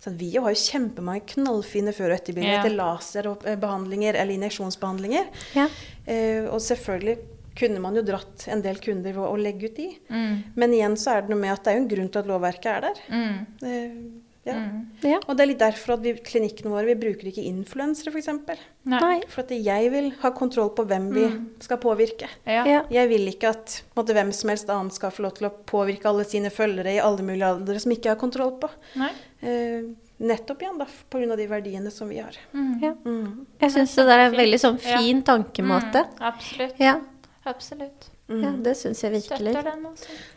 sånn, Vi har jo kjempemange knallfine før- og etterbilder Ja. etter laserbehandlinger eller injeksjonsbehandlinger. Ja. Eh, og selvfølgelig kunne man jo dratt en del kunder ved å legge ut de. Mm. Men igjen så er det noe med at det er jo en grunn til at lovverket er der. Mm. Ja. Mm. Ja. Og det er litt derfor at vi, klinikkene våre vi bruker ikke influensere, f.eks. eksempel Nei. For at jeg vil ha kontroll på hvem vi skal påvirke. Ja. Jeg vil ikke at måtte, hvem som helst annen skal få lov til å påvirke alle sine følgere i alle mulige aldre som ikke har kontroll på. Nei. Eh, nettopp igjen da, pga. de verdiene som vi har. Ja. Mm. Jeg syns det der er en veldig sånn Ja. fin tankemåte. Mm, absolutt. Ja, ja det syns jeg virkelig.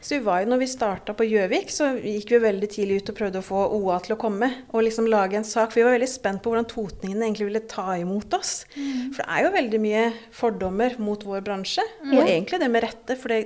Så vi var jo, når vi starta på Gjøvik, så gikk vi veldig tidlig ut og prøvde å få OA til å komme og liksom lage en sak. For vi var veldig spent på hvordan totningene egentlig ville ta imot oss. For det er jo veldig mye fordommer mot vår bransje, mm. og egentlig det med rette. For det,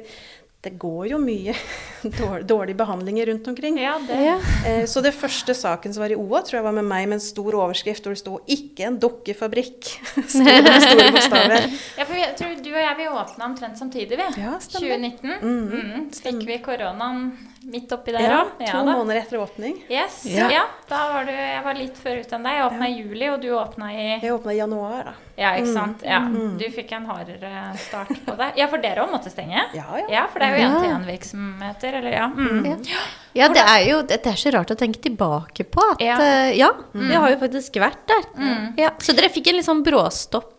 det går jo mye [LAUGHS] dårlig- dårlige behandlinger rundt omkring. Ja, det. Ja. Eh, Så det første saken som var i OA, tror jeg var med meg med en stor overskrift hvor det sto 'Ikke en dukkefabrikk'. [LAUGHS] [LAUGHS] Ja, for jeg tror du og jeg vi åpna omtrent samtidig, vi. Ja, stemmer. 2019. Mhm, Mm, Fikk vi koronaen midt oppi der Ja, òg? to måneder etter åpning. Yes. Ja. Ja. da var du Jeg var litt før ute enn deg. Jeg åpna i juli, og du åpna i Jeg åpna i januar, da. Ja, ikke sant. Ja. Mm. Du fikk en hardere start på det. Ja, for dere òg måtte stenge? [LAUGHS] Ja, ja. Ja, for det er jo Ja. én-til-én-virksomheter, eller ja. Mm. Ja. Ja, det er jo det er så rart å tenke tilbake på at Ja. uh, ja, vi har jo faktisk vært der. Ja, så dere fikk en litt sånn bråstopp.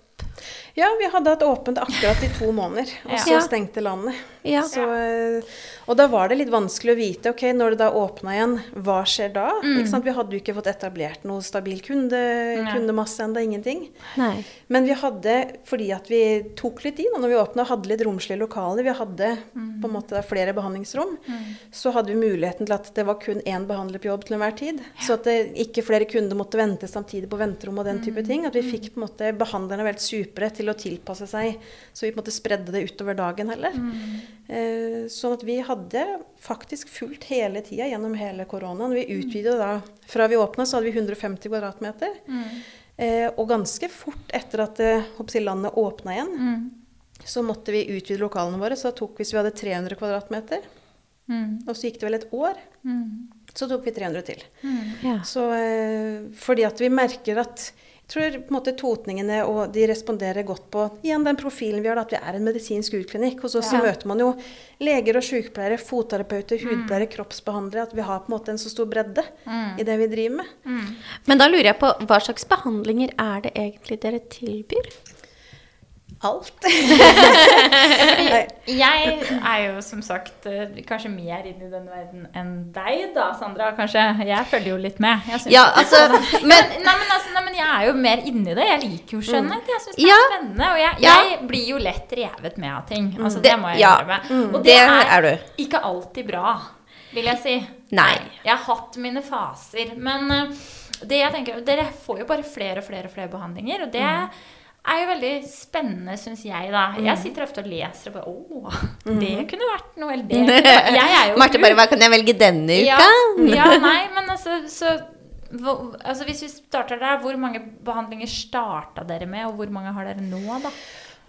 Ja, vi hadde hatt åpent akkurat i to måneder, og Ja. så Ja. stengte landet. Ja. Så, eh, og da var det litt vanskelig å vite ok, når det da åpna igjen, hva skjer da? Sant? Vi hadde jo ikke fått etablert noe stabil kunde, kundemasse ennå, ingenting. Nei. Men vi hadde, fordi at vi tok litt i når vi åpna, hadde litt romslige lokaler, vi hadde på en måte flere behandlingsrom, så hadde vi muligheten til at det var kun én behandler på jobb til enhver tid. Så at det, ikke flere kunder måtte vente samtidig på venterom og den type ting. At vi fikk på en måte behandlerne veldig supre til å tilpasse seg, så vi på en måte spredde det utover dagen heller. Eh, sånn at vi hadde faktisk fulgt hele tida gjennom hele koronaen. Vi utvidet da Fra vi åpna, så hadde vi 150 kvadratmeter. Eh, og ganske fort etter at eh, håper jeg, landet åpna igjen, Mm. så måtte vi utvide lokalene våre. Så da tok hvis vi hadde 300 kvadratmeter, Mm. og så gikk det vel et år, Mm. så tok vi 300 til. Mm. Ja. Så eh, fordi at vi merker at tror på en måte totningene og de responderer godt på igjen den profilen vi har, at vi er en medisinsk utklinikk. Hos oss så Ja. møter man jo leger og sykepleiere, fotterapeuter, hudpleiere, kroppsbehandlere. At vi har på en måte en så stor bredde Mm. i det vi driver med. Mm. Men da lurer jeg på hva slags behandlinger er det egentlig dere tilbyr? Alt. [LAUGHS] Jeg er jo som sagt eh, kanskje mer inn i den verden enn deg, da, Sandra. Kanskje. Jeg følger jo litt med. Ja, altså, [LAUGHS] men, men nei, men, altså, nei, men jeg er jo mer inni det. Jeg liker jo skjønnhet. Jeg syns det er Ja. spennende. Og jeg, Ja. blir jo lett revet med av ting. Altså, Det- det må jeg innrømme. Og Det er du. ikke alltid bra, vil jeg si. Nei. Jeg har hatt mine faser. Men eh, det jeg tenker, dere får jo bare flere og flere flere behandlinger. Og det Mm. Er jo veldig spennende, syns jeg, da. Jeg sitter ofte og leser og bare Å, det kunne vært noe. Eller det kunne vært Jeg er jo Mm. Marte bare Hva kan jeg velge denne ja, uka? [LAUGHS] ja, nei, men altså, så hvor, altså Hvis vi starter der, hvor mange behandlinger starta dere med, og hvor mange har dere nå, da?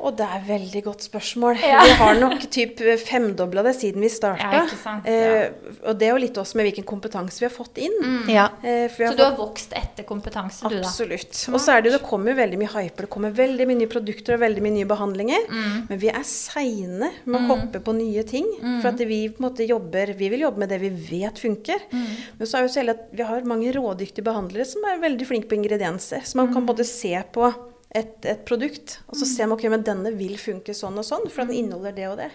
Og det er et veldig godt spørsmål. Ja. Vi har nok typ femdobla det siden vi starta. Ja, ikke sant, eh, og det er jo litt også med hvilken kompetanse vi har fått inn. Ja. Eh, Så har du fått har vokst etter kompetanse, du, da? Absolutt. Og så er det jo, det kommer jo veldig mye hyper. Det kommer veldig mye nye produkter og veldig mye nye behandlinger. Mm. Men vi er seine med å hoppe på nye ting. Mm. For at vi på en måte jobber Vi vil jobbe med det vi vet funker. Mm. Men så er jo så heldig at vi har mange rådyktige behandlere som er veldig flinke på ingredienser. Så man Mm. kan både se på et, et produkt, og så ser man ok, men denne vil funke sånn og sånn, for den inneholder det og det.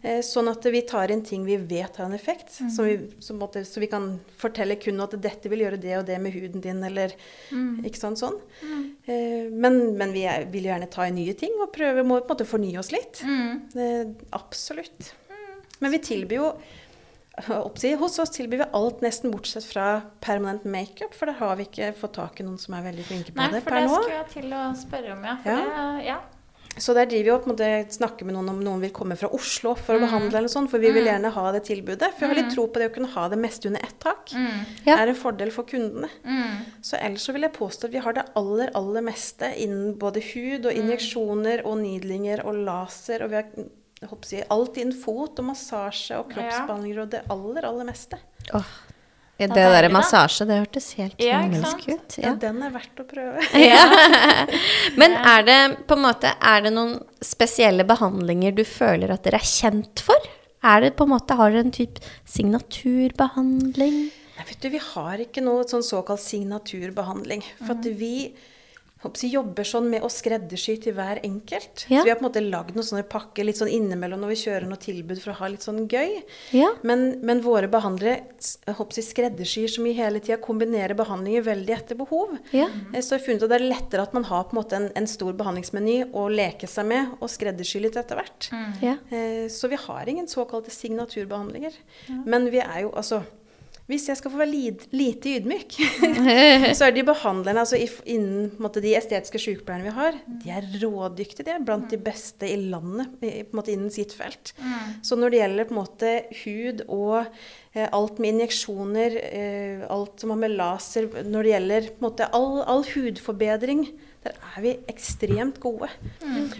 Eh, sånn at vi tar inn ting vi vet har en effekt, som vi, som måtte, så vi kan fortelle kunden at dette vil gjøre det og det med huden din, eller ikke sant sånn. Eh, men, men vi er, vil gjerne ta inn nye ting og prøve må på en måte fornye oss litt. Mm. Eh, absolutt. Men vi tilbyr jo oppsi, Hos oss tilbyr vi alt nesten bortsett fra permanent makeup, for der har vi ikke fått tak i noen som er veldig flinke på Nei, det for det skulle jeg til å spørre om, ja. For Ja. det, ja. Så der driver vi og på en måte snakker med noen om noen vil komme fra Oslo for å behandle eller noe sånt, for vi vil gjerne ha det tilbudet. For jeg har litt tro på det å kunne ha det meste under ett tak. Mm. Ja. er en fordel for kundene. Mm. Så ellers så vil jeg påstå at vi har det aller, aller meste innen både hud og injeksjoner og needlinger og laser. Og vi har jeg alt innen fot og massasje og kroppsbehandlinger og det aller, aller meste. Oh, det det der massasje, det hørtes helt Ja, himmelsk ut. Ja, Ja. den er verdt å prøve. [LAUGHS] [LAUGHS] Men er det på en måte Er det noen spesielle behandlinger du føler at dere er kjent for? Er det på en måte Har dere en type signaturbehandling? Nei, vet du, vi har ikke noe sånn såkalt signaturbehandling. For at vi håper jobber sånn med å skreddersy til hver enkelt. Ja. Så vi har på en måte lagd noen sånne pakker litt sånn innimellom når vi kjører noe tilbud for å ha litt sånn gøy. Ja. Men, men våre behandlere håper skreddersyr som mye hele tida kombinerer behandlinger veldig etter behov. Ja. Eh, Så jeg har funnet at det er lettere at man har på en måte en, en stor behandlingsmeny å leke seg med og skreddersy litt etter hvert. Ja. Eh, Så vi har ingen såkalte signaturbehandlinger. Men vi er jo altså Hvis jeg skal få være lid, lite ydmyk, [LAUGHS] så er de behandlerne altså innen måte, de estetiske sykepleierne vi har, de er rådyktige. De er blant de beste i landet på måte, innen sitt felt. Så når det gjelder på en måte hud og eh, alt med injeksjoner, eh, alt som har med laser Når det gjelder på en måte, all, all hudforbedring, der er vi ekstremt gode.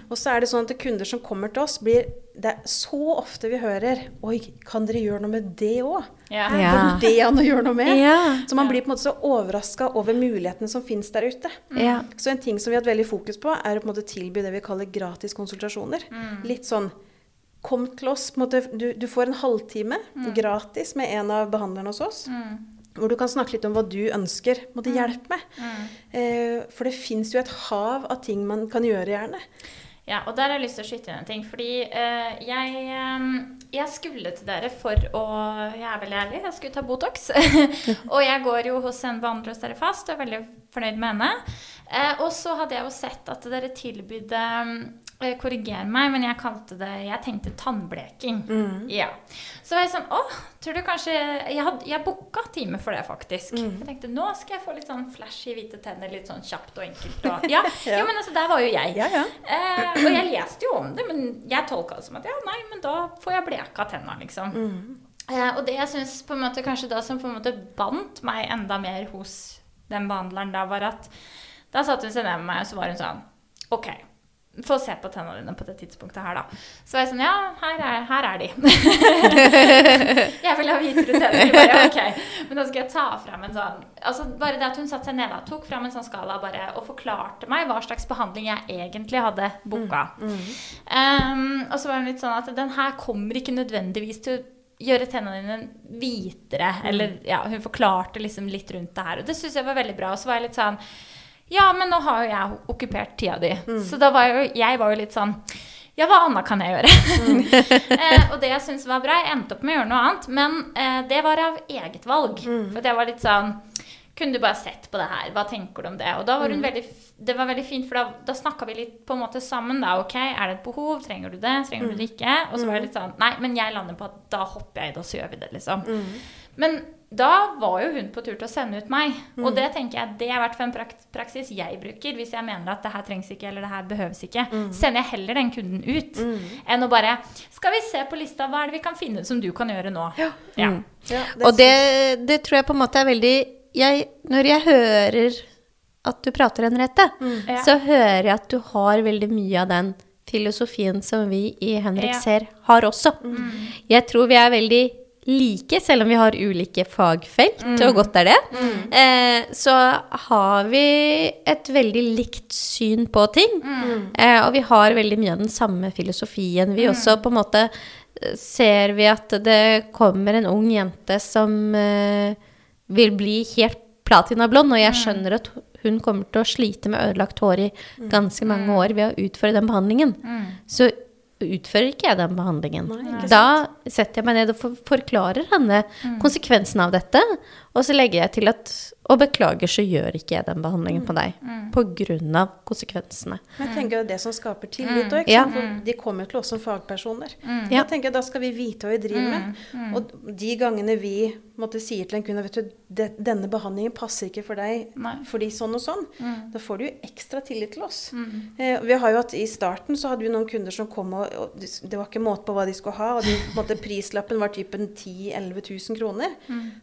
Og så er det sånn at kunder som kommer til oss, blir Det er så ofte vi hører Oi, kan dere gjøre noe med det òg? Ja. Ja. Det an å gjøre noe med? Ja. Så man blir på en måte så overraska over mulighetene som finnes der ute. Ja. Så en ting som vi har hatt veldig fokus på, er å på en måte tilby det vi kaller gratis konsultasjoner. Litt sånn Kom til oss. På en måte, du, du får en halvtime gratis med en av behandlerne hos oss. Hvor du kan snakke litt om hva du ønsker måtte hjelpe med. Eh, for det fins jo et hav av ting man kan gjøre, gjerne. Ja, og der har jeg lyst til å skyte inn en ting. Fordi eh, jeg, eh, jeg skulle til dere for å Jeg er veldig ærlig, jeg skulle ta Botox. [LAUGHS] og jeg går jo hos en behandler hos dere fast og er veldig fornøyd med henne. Eh, og så hadde jeg jo sett at dere tilbydde eh, Korriger meg, men jeg kalte det Jeg tenkte tannbleking. Ja. Så var jeg sånn Å, tror du kanskje Jeg, hadde- jeg booka time for det, faktisk. Jeg tenkte nå skal jeg få litt sånn flashy hvite tenner, litt sånn kjapt og enkelt. Og, [LAUGHS] ja. Ja. Jo, men altså, der var jo jeg. Ja, ja. Eh, og jeg leste jo om det, men jeg tolka det som at ja, nei, men da får jeg bleka tenna, liksom. Eh, og det jeg syns på en måte kanskje da som på en måte bandt meg enda mer hos den behandleren da, var at da satt hun seg ned med meg, og så var hun sånn OK. Få se på tennene dine på det tidspunktet her, da. Så var jeg sånn Ja, her er, her er de. [LAUGHS] jeg vil ha hvitere tenner. Bare, ok. Men da skal jeg ta frem en sånn Altså Bare det at hun satte seg ned da, tok frem en sånn skala bare, og forklarte meg hva slags behandling jeg egentlig hadde booka. Um, og så var hun litt sånn at den her kommer ikke nødvendigvis til gjøre tennene dine hvitere. Eller ja, hun forklarte liksom litt rundt det her. Og det syns jeg var veldig bra. Og så var jeg litt sånn Ja, men nå har jo jeg okkupert tida di. Så da var jo jeg var jo litt sånn ja, hva annet kan jeg gjøre? [LAUGHS] eh, og det jeg syntes var bra, jeg endte opp med å gjøre noe annet, men eh, det var av eget valg. For at jeg var litt sånn Kunne du bare sett på det her? Hva tenker du om det? Og da var hun veldig, det var veldig fint, for da, da snakka vi litt på en måte sammen. da, ok, Er det et behov? Trenger du det? Trenger du det ikke? Og så var jeg litt sånn Nei, men jeg lander på at da hopper jeg i det, og så gjør vi det, liksom. Men da var jo hun på tur til å sende ut meg. Og det tenker jeg, det er i hvert fall en praksis jeg bruker hvis jeg mener at det her trengs ikke, eller det her behøves ikke. Sender jeg heller den kunden ut enn å bare Skal vi se på lista, hva er det vi kan finne som du kan gjøre nå? Ja. Ja, Og det, det tror jeg på en måte er veldig jeg, Når jeg hører at du prater, Henriette, Ja. så hører jeg at du har veldig mye av den filosofien som vi i Henrik Ja. ser, har også. Jeg tror vi er veldig like, selv om vi har ulike fagfelt, og godt er det. Eh, så har vi et veldig likt syn på ting. Eh, og vi har veldig mye av den samme filosofien. Vi også på en måte eh, ser vi at det kommer en ung jente som eh, vil bli helt platinablond, og jeg skjønner at hun kommer til å slite med ødelagt hår i ganske mange år ved å utføre den behandlingen. Så utfører ikke jeg den behandlingen. da setter jeg meg ned og forklarer henne konsekvensen av dette, og så legger jeg til at og beklager, så gjør ikke jeg den behandlingen på deg. På grunn av konsekvensene. Men jeg tenker det er det som skaper tillit òg. Ja. For de kommer til oss som fagpersoner. Mm. Da tenker jeg da skal vi vite hva vi driver med. Og de gangene vi måtte sier til en kunde vet du, det, denne behandlingen passer ikke for deg Nei. fordi sånn og sånn, da får du jo ekstra tillit til oss. Eh, vi har jo hatt I starten så hadde vi noen kunder som kom og, og det var ikke måte på hva de skulle ha. og de, på en måte, Prislappen var typen 10 000-11 000 kroner.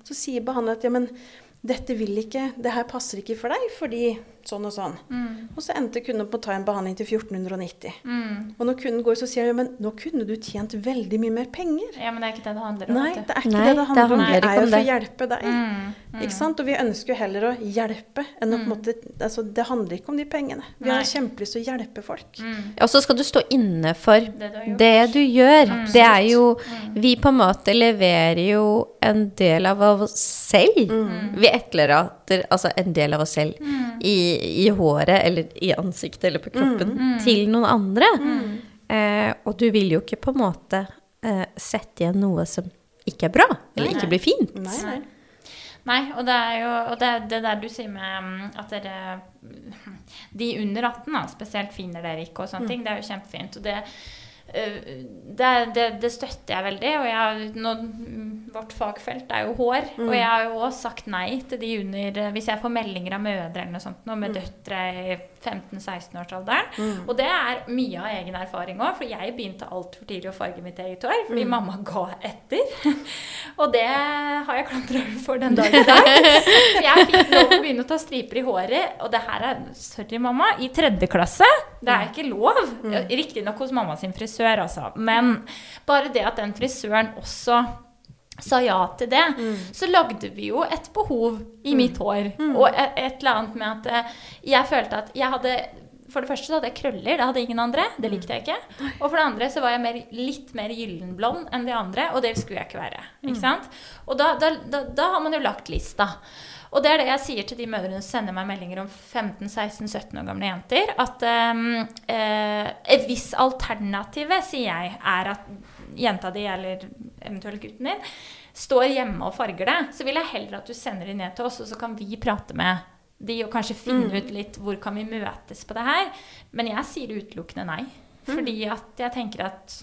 Så sier behandleren at ja, men dette vil ikke, det her passer ikke for deg, fordi sånn og sånn. Og så endte kunden på å ta en behandling til 1490. Og når kunden går, så sier han men nå kunne du tjent veldig mye mer penger. Ja, men det er ikke det det handler om. Nei, det er ikke Nei, det det det handler om. Det er jo for å hjelpe deg. Ikke sant? Og vi ønsker jo heller å hjelpe enn å på en måte altså, Det handler ikke om de pengene. Vi har Nei. kjempelyst til å hjelpe folk. Og så skal du stå inne for Det du det du gjør. Det er jo Vi på en måte leverer jo en del av oss selv. Vi etterlater kaster altså, en del av oss selv i, i håret eller i ansiktet eller på kroppen til noen andre. Eh, og du vil jo ikke på en måte eh, sette igjen noe som ikke er bra, eller Nei, ikke blir fint. Nei, nei. Og det er jo og det, det der du sier med mm, at dere De under 18 da, spesielt finner dere ikke og sånne ting, det er jo kjempefint. Og det, det, det, det støtter jeg veldig. Og jeg, nå, mm, vårt fagfelt er jo hår. Og jeg har jo også sagt nei til de under Hvis jeg får meldinger av mødre eller noe sånt nå, med døtre i 15-16-årsalderen. Og det er mye av egen erfaring òg, for jeg begynte altfor tidlig å farge mitt eget hår fordi mamma ga etter. [LAUGHS] og det har jeg klandra for den dag i dag. For [LAUGHS] jeg fikk lov å begynne å ta striper i håret, og det her er Sorry, mamma. I tredje klasse. Det er ikke lov. Riktignok hos mamma sin frisør, altså. Men bare det at den frisøren også sa ja til det, så lagde vi jo et behov i mitt hår. Og et, et eller annet med at eh, jeg følte at jeg hadde for det første så hadde jeg krøller, det hadde ingen andre. Det likte jeg ikke. Og for det andre så var jeg mer, litt mer gyllenblond enn de andre, og det skulle jeg ikke være. Ikke sant? Og da, da, da, da har man jo lagt lista. Og det er det jeg sier til de mødrene som sender meg meldinger om 15-16-17 år gamle jenter. At um, eh, et visst alternativ, sier jeg, er at jenta di eller eventuelt gutten din står hjemme og farger det. Så vil jeg heller at du sender de ned til oss, og så kan vi prate med de og kanskje finne ut litt hvor kan vi møtes på det her. Men jeg sier utelukkende nei. Fordi at jeg tenker at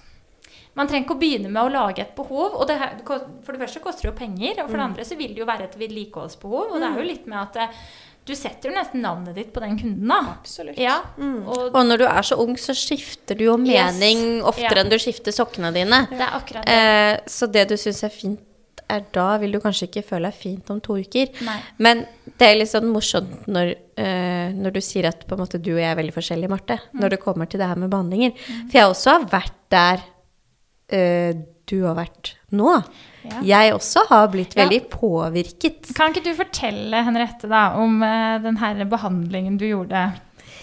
man trenger ikke å begynne med å lage et behov. og det her, For det første koster det jo penger, og for det andre så vil det jo være et vedlikeholdsbehov. Og det er jo litt med at eh, du setter jo nesten navnet ditt på den kunden, da. Absolutt. Ja, og Og når du er så ung, så skifter du jo Yes. mening oftere Ja. enn du skifter sokkene dine. det er akkurat det. Eh, så det du syns er fint er da, vil du kanskje ikke føle deg fint om to uker. Nei. Men det er litt sånn morsomt når, eh, når du sier at på en måte du og jeg er veldig forskjellige, Marte. Mm. Når det kommer til det her med behandlinger. For jeg også har vært der eh, du har vært nå. Ja. Jeg også har blitt Ja. veldig påvirket. Kan ikke du fortelle, Henriette, da, om uh, den her behandlingen du gjorde?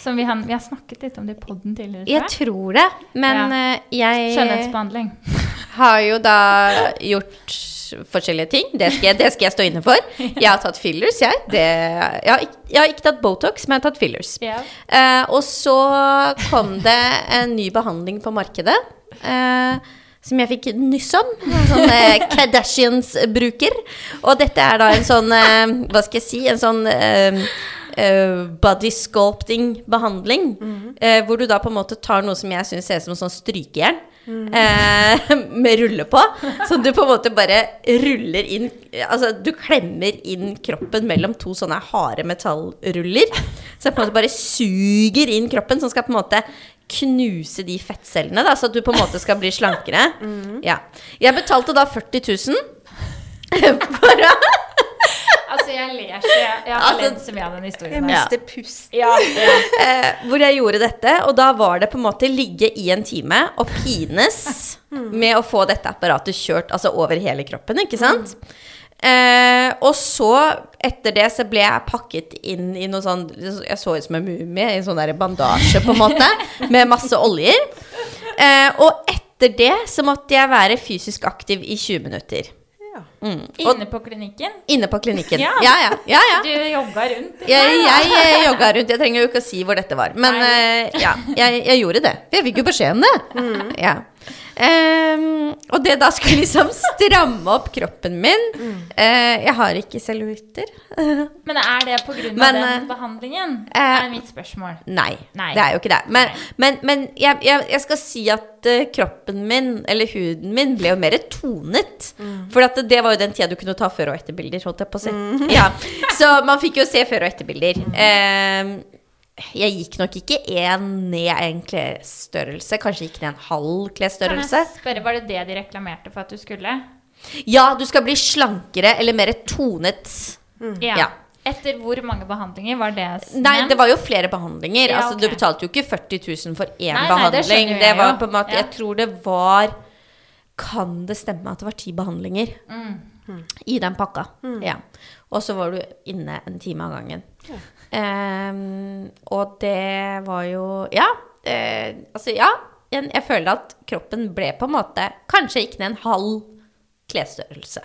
Som vi har, vi har snakket litt om det i poden tidligere. Jeg jeg. tror det, men Ja. eh, jeg Skjønnhetsbehandling. [LAUGHS] har jo da gjort forskjellige ting. Det skal, jeg, det skal jeg stå inne for. [LAUGHS] Jeg har tatt fillers, jeg. Det, jeg, har ikke, jeg har ikke tatt Botox, men jeg har tatt fillers. Ja. Uh, og så kom det en ny behandling på markedet. Eh, som jeg fikk nyss om. En sånn eh, [LAUGHS] Kardashians-bruker. Og dette er da en sånn eh, Hva skal jeg si? En sånn eh, eh, body sculpting-behandling. eh, hvor du da på en måte tar noe som jeg syns ser ut som en sånn strykejern. Mm. [LAUGHS] med rulle på. Så du på en måte bare ruller inn Altså du klemmer inn kroppen mellom to sånne harde metallruller. Så jeg på en måte bare suger inn kroppen, som skal på en måte knuse de fettcellene, da, så at du på en måte skal bli slankere. [LAUGHS] Ja. Jeg betalte da 40 000 [LAUGHS] for å Altså, jeg ler så jeg, jeg har Altså, ledd så mye av den historien. Jeg mister pust. Ja, ja. [LAUGHS] eh, Hvor jeg gjorde dette, og da var det på en måte ligge i en time og pines med å få dette apparatet kjørt altså over hele kroppen, ikke sant? Eh, og så, etter det, så ble jeg pakket inn i noe sånn Jeg så ut som en mumie i en sånn der bandasje, på en måte, [LAUGHS] med masse oljer. Eh, og etter det så måtte jeg være fysisk aktiv i 20 minutter. Mm. Og Inne på klinikken. inne på klinikken. Ja. Ja, ja. ja, ja. Du jogga rundt. Jeg, jeg, jeg jogga rundt. Jeg trenger jo ikke å si hvor dette var. Men eh, ja, jeg, jeg gjorde det. Jeg fikk jo beskjed om det. Ja. Ehm, og det da skulle liksom stramme opp kroppen min. Eh, jeg har ikke cellulitter. [LAUGHS] Men er det av den eh, behandlingen? Uh, er mitt spørsmål. Nei, Nei. det er jo ikke det. Men, men, men jeg, jeg, jeg skal si at kroppen min, eller huden min, ble jo mer tonet. For at det var jo den tida du kunne ta før- og etterbilder, holdt jeg på å si. Ja. Så man fikk jo se før- og etterbilder. Ehm, jeg gikk nok ikke én ned en klesstørrelse, kanskje gikk ned en halv klesstørrelse. Kan jeg spørre, Var det det de reklamerte for at du skulle? Ja, du skal bli slankere eller mer tonet. Ja. Etter hvor mange behandlinger var det Nei, det var jo flere behandlinger. Ja, altså. Du betalte jo ikke 40 000 for én Nei, nei, det behandling. skjønner det var jo. på en måte Ja. Jeg tror det var Kan det stemme at det var ti behandlinger Mm. i den pakka? Ja. Og så var du inne en time av gangen. Ehm, og det var jo Ja. eh, altså, ja. Jeg, jeg føler at kroppen ble på en måte Kanskje gikk ned en halv klesstørrelse.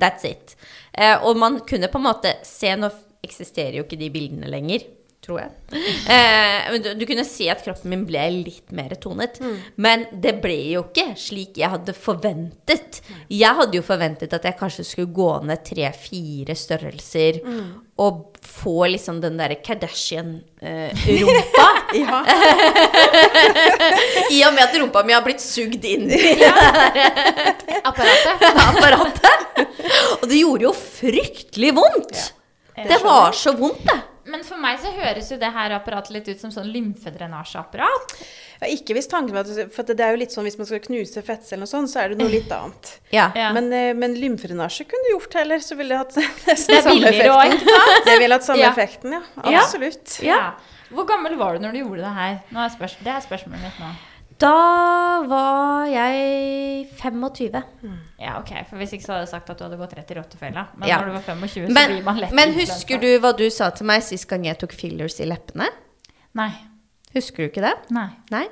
That's it. Eh, og man kunne på en måte se Nå eksisterer jo ikke de bildene lenger, tror jeg. Eh, du, du kunne si at kroppen min ble litt mer tonet. Men det ble jo ikke slik jeg hadde forventet. Jeg hadde jo forventet at jeg kanskje skulle gå ned tre-fire størrelser og få liksom den derre Kardashian-rumpa. [LAUGHS] Ja. [LAUGHS] I og med at rumpa mi har blitt sugd inn i Apparatet. [LAUGHS] apparatet. Og det gjorde jo fryktelig vondt. Det var så vondt, det. Men for meg så høres jo det her apparatet litt ut som sånn lymfedrenasjeapparat. Ja, ikke hvis tanken var at For det er jo litt sånn hvis man skal knuse fettceller og sånn, så er det noe litt annet. Ja. Ja. Men, eh, men lymfedrenasje kunne du gjort heller, så ville det hatt [LAUGHS] nesten Det samme effekten. Også. Det ville hatt samme Ja. effekten, ja. Ja. Absolutt. Ja. Hvor gammel var du når du gjorde det her? Nå er det er spørsmålet mitt nå. Da var jeg 25. Ja, ok, for Hvis ikke så hadde jeg sagt at du hadde gått rett i rottefella. Men Ja. når du var 25, så Men, blir man lett men influensa. husker du hva du sa til meg sist gang jeg tok fillers i leppene? Nei. Husker du ikke det? nei. Nei?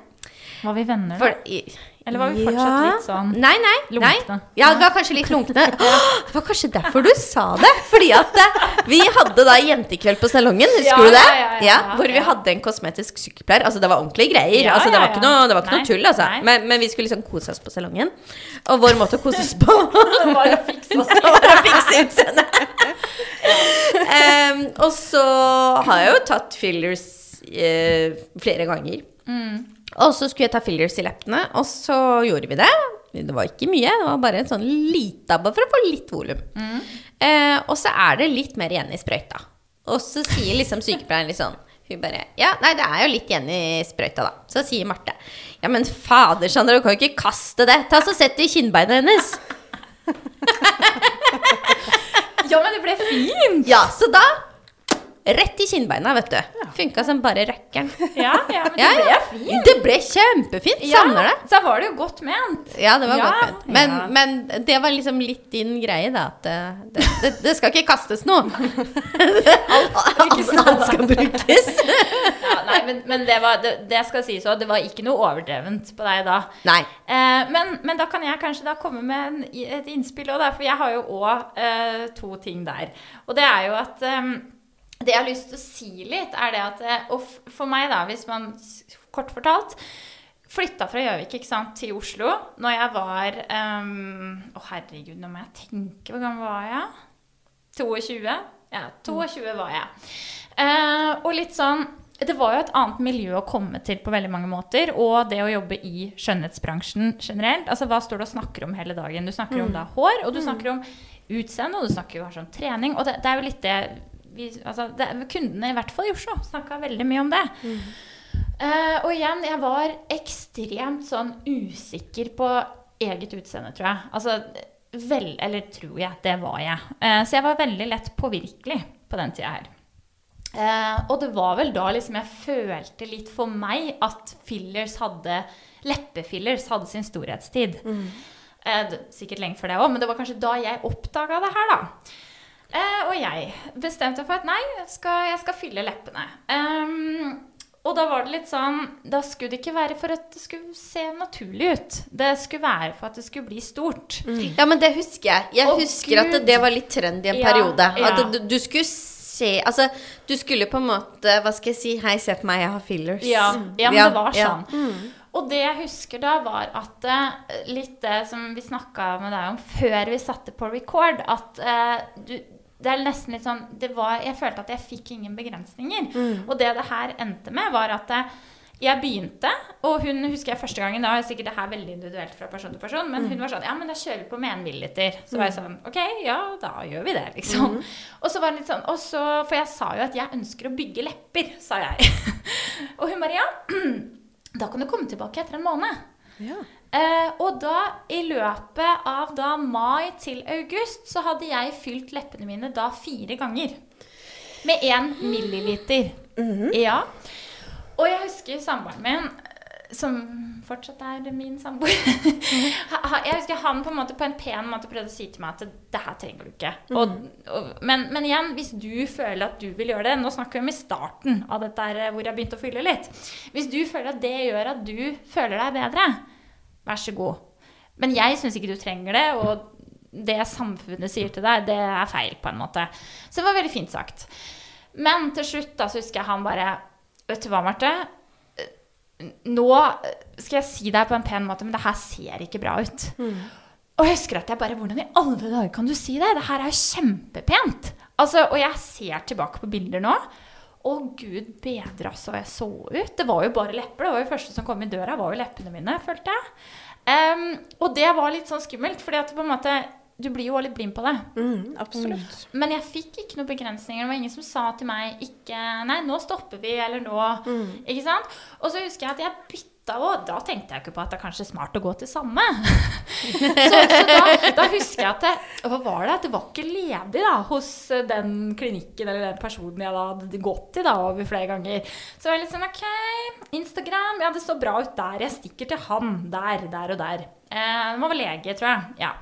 Var vi venner, da? For, i, Eller var vi fortsatt litt sånn Nei, nei. nei. lunkne? Ja, det var kanskje litt lunkne. Det var kanskje derfor du sa det. Fordi at eh, vi hadde da jentekveld på salongen, husker Ja, du det? ja, ja, ja, hvor vi hadde en kosmetisk sykepleier. Altså det var ordentlige greier. Ja, altså, det, ja, var ikke noe, det var ikke Nei, noe tull, altså. Men, men vi skulle liksom kose oss på salongen. Og vår måte å kose oss på [LAUGHS] [LAUGHS] Var å fikse oss. var å fikse utseendet. um, og så har jeg jo tatt fillers uh, flere ganger. Mm. Og så skulle jeg ta fillers i leppene, og så gjorde vi det. Det var ikke mye, det var bare en sånn lita bare for å få litt volum. Mm. Eh, og så er det litt mer igjen i sprøyta. Og så sier liksom sykepleieren litt sånn Hun bare Ja, nei, det er jo litt igjen i sprøyta, da. Så sier Marte Ja, men fader, Sandra, du kan jo ikke kaste det. Ta så Sett det i kinnbeinet hennes. [LAUGHS] Ja, men det ble fint! Ja, så da Rett i kinnbeina, vet du. Funka som bare rakkeren. Ja, ja, men det Ja, ble fint. Det ble kjempefint. Savner det. Så var det jo godt ment. Ja, det var Ja, godt ment. Men, ja. men det var liksom litt din greie, da. At eh, det, det, det skal ikke kastes noe. Alt, [LAUGHS] alt skal brukes. [LAUGHS] Ja, nei, men, men det, var, det, det skal sies òg, det var ikke noe overdrevent på deg da. Nei. Eh, men, men da kan jeg kanskje da komme med en, et innspill òg, for jeg har jo òg eh, to ting der. Og det er jo at eh, Det jeg har lyst til å si litt, er det at eh, Og for meg, da, hvis man kort fortalt Flytta fra Gjøvik ikke sant, til Oslo når jeg var um, Å, herregud, nå må jeg tenke. Hvor gammel var jeg? 22? Ja, 22 var jeg. Uh, og litt sånn det var jo et annet miljø å komme til på veldig mange måter. Og det å jobbe i skjønnhetsbransjen generelt. Altså, Hva står du og snakker om hele dagen? Du snakker om da hår, og du snakker om utseende, og du snakker jo om trening. Og det, det er jo litt det vi, altså, det, Kundene, i hvert fall i Oslo, snakka veldig mye om det. Eh, og igjen, jeg var ekstremt sånn usikker på eget utseende, tror jeg. Altså, vel, eller tror jeg, det var jeg. Uh, så jeg var veldig lett påvirkelig på den tida her. Uh, og det var vel da liksom jeg følte litt for meg at fillers hadde Leppefillers hadde sin storhetstid. Mm. Uh, sikkert lenge før det òg, men det var kanskje da jeg oppdaga det her, da. Eh, og jeg bestemte for at nei, jeg skal, jeg skal fylle leppene. Um, og da var det litt sånn Da skulle det ikke være for at det skulle se naturlig ut. Det skulle være for at det skulle bli stort. Ja, men det husker jeg. Jeg Å, husker at det, det var litt trend i en Ja, periode. ja. At du, du skulle se Altså, du skulle på en måte Hva skal jeg si? Hei, se på meg, jeg har fillers. Ja, ja men Ja, det var ja. sånn. Og det jeg husker da, var at eh, litt det som vi snakka med deg om før vi satte på record, at uh, du det er nesten litt sånn det var, Jeg følte at jeg fikk ingen begrensninger. Og det det her endte med, var at eh, jeg begynte, og hun husker jeg første gangen Da er sikkert det her veldig individuelt fra person til person, men hun var sånn Ja, men da kjører vi på med en milliliter. Så var jeg sånn OK, ja, da gjør vi det, liksom. Og så var det litt sånn og så, For jeg sa jo at jeg ønsker å bygge lepper, sa jeg. [LAUGHS] og hun bare ja. [CLEARS THROAT] Da kan du komme tilbake etter en måned. Ja. Eh, og da, i løpet av da mai til august, så hadde jeg fylt leppene mine da fire ganger. Med én milliliter. Ja. Og jeg husker samboeren min, eh, som fortsatt er min samboer [LAUGHS] ha- Jeg husker han på en måte på en pen måte prøvde å si til meg at det her trenger du ikke. Og, og, men, men igjen, hvis du føler at du vil gjøre det Nå snakker vi om i starten av dette her, hvor jeg begynte å fylle litt. Hvis du føler at det gjør at du føler deg bedre, vær så god. Men jeg syns ikke du trenger det. Og det samfunnet sier til deg, det er feil, på en måte. Så det var veldig fint sagt. Men til slutt da, så husker jeg han bare Vet du hva, Marte? Nå skal jeg si deg på en pen måte, men det her ser ikke bra ut. Og jeg husker at jeg bare Hvordan i alle dager kan du si det? Det her er jo kjempepent. Altså, og jeg ser tilbake på bilder nå. Å, gud bedre, altså, jeg så ut. Det var jo bare lepper. Det var jo første som kom i døra, var jo leppene mine, følte jeg. Um, og det var litt sånn skummelt, fordi at på en måte Du blir jo litt blind på det. Mm, absolutt. Men jeg fikk ikke noen begrensninger. Det var ingen som sa til meg ikke Nei, nå stopper vi, eller nå Ikke sant? Og så husker jeg at jeg bytta og da tenkte jeg ikke på at det er kanskje smart å gå til samme. [LAUGHS] så så da, da husker jeg at det, Hva var det? Det var ikke ledig da, hos eh, den klinikken eller den personen jeg da hadde gått til da over flere ganger. Så jeg var litt sånn OK, Instagram, ja det står bra ut der. Jeg stikker til han der, der og der. Eh, det var være lege, tror jeg. Ja.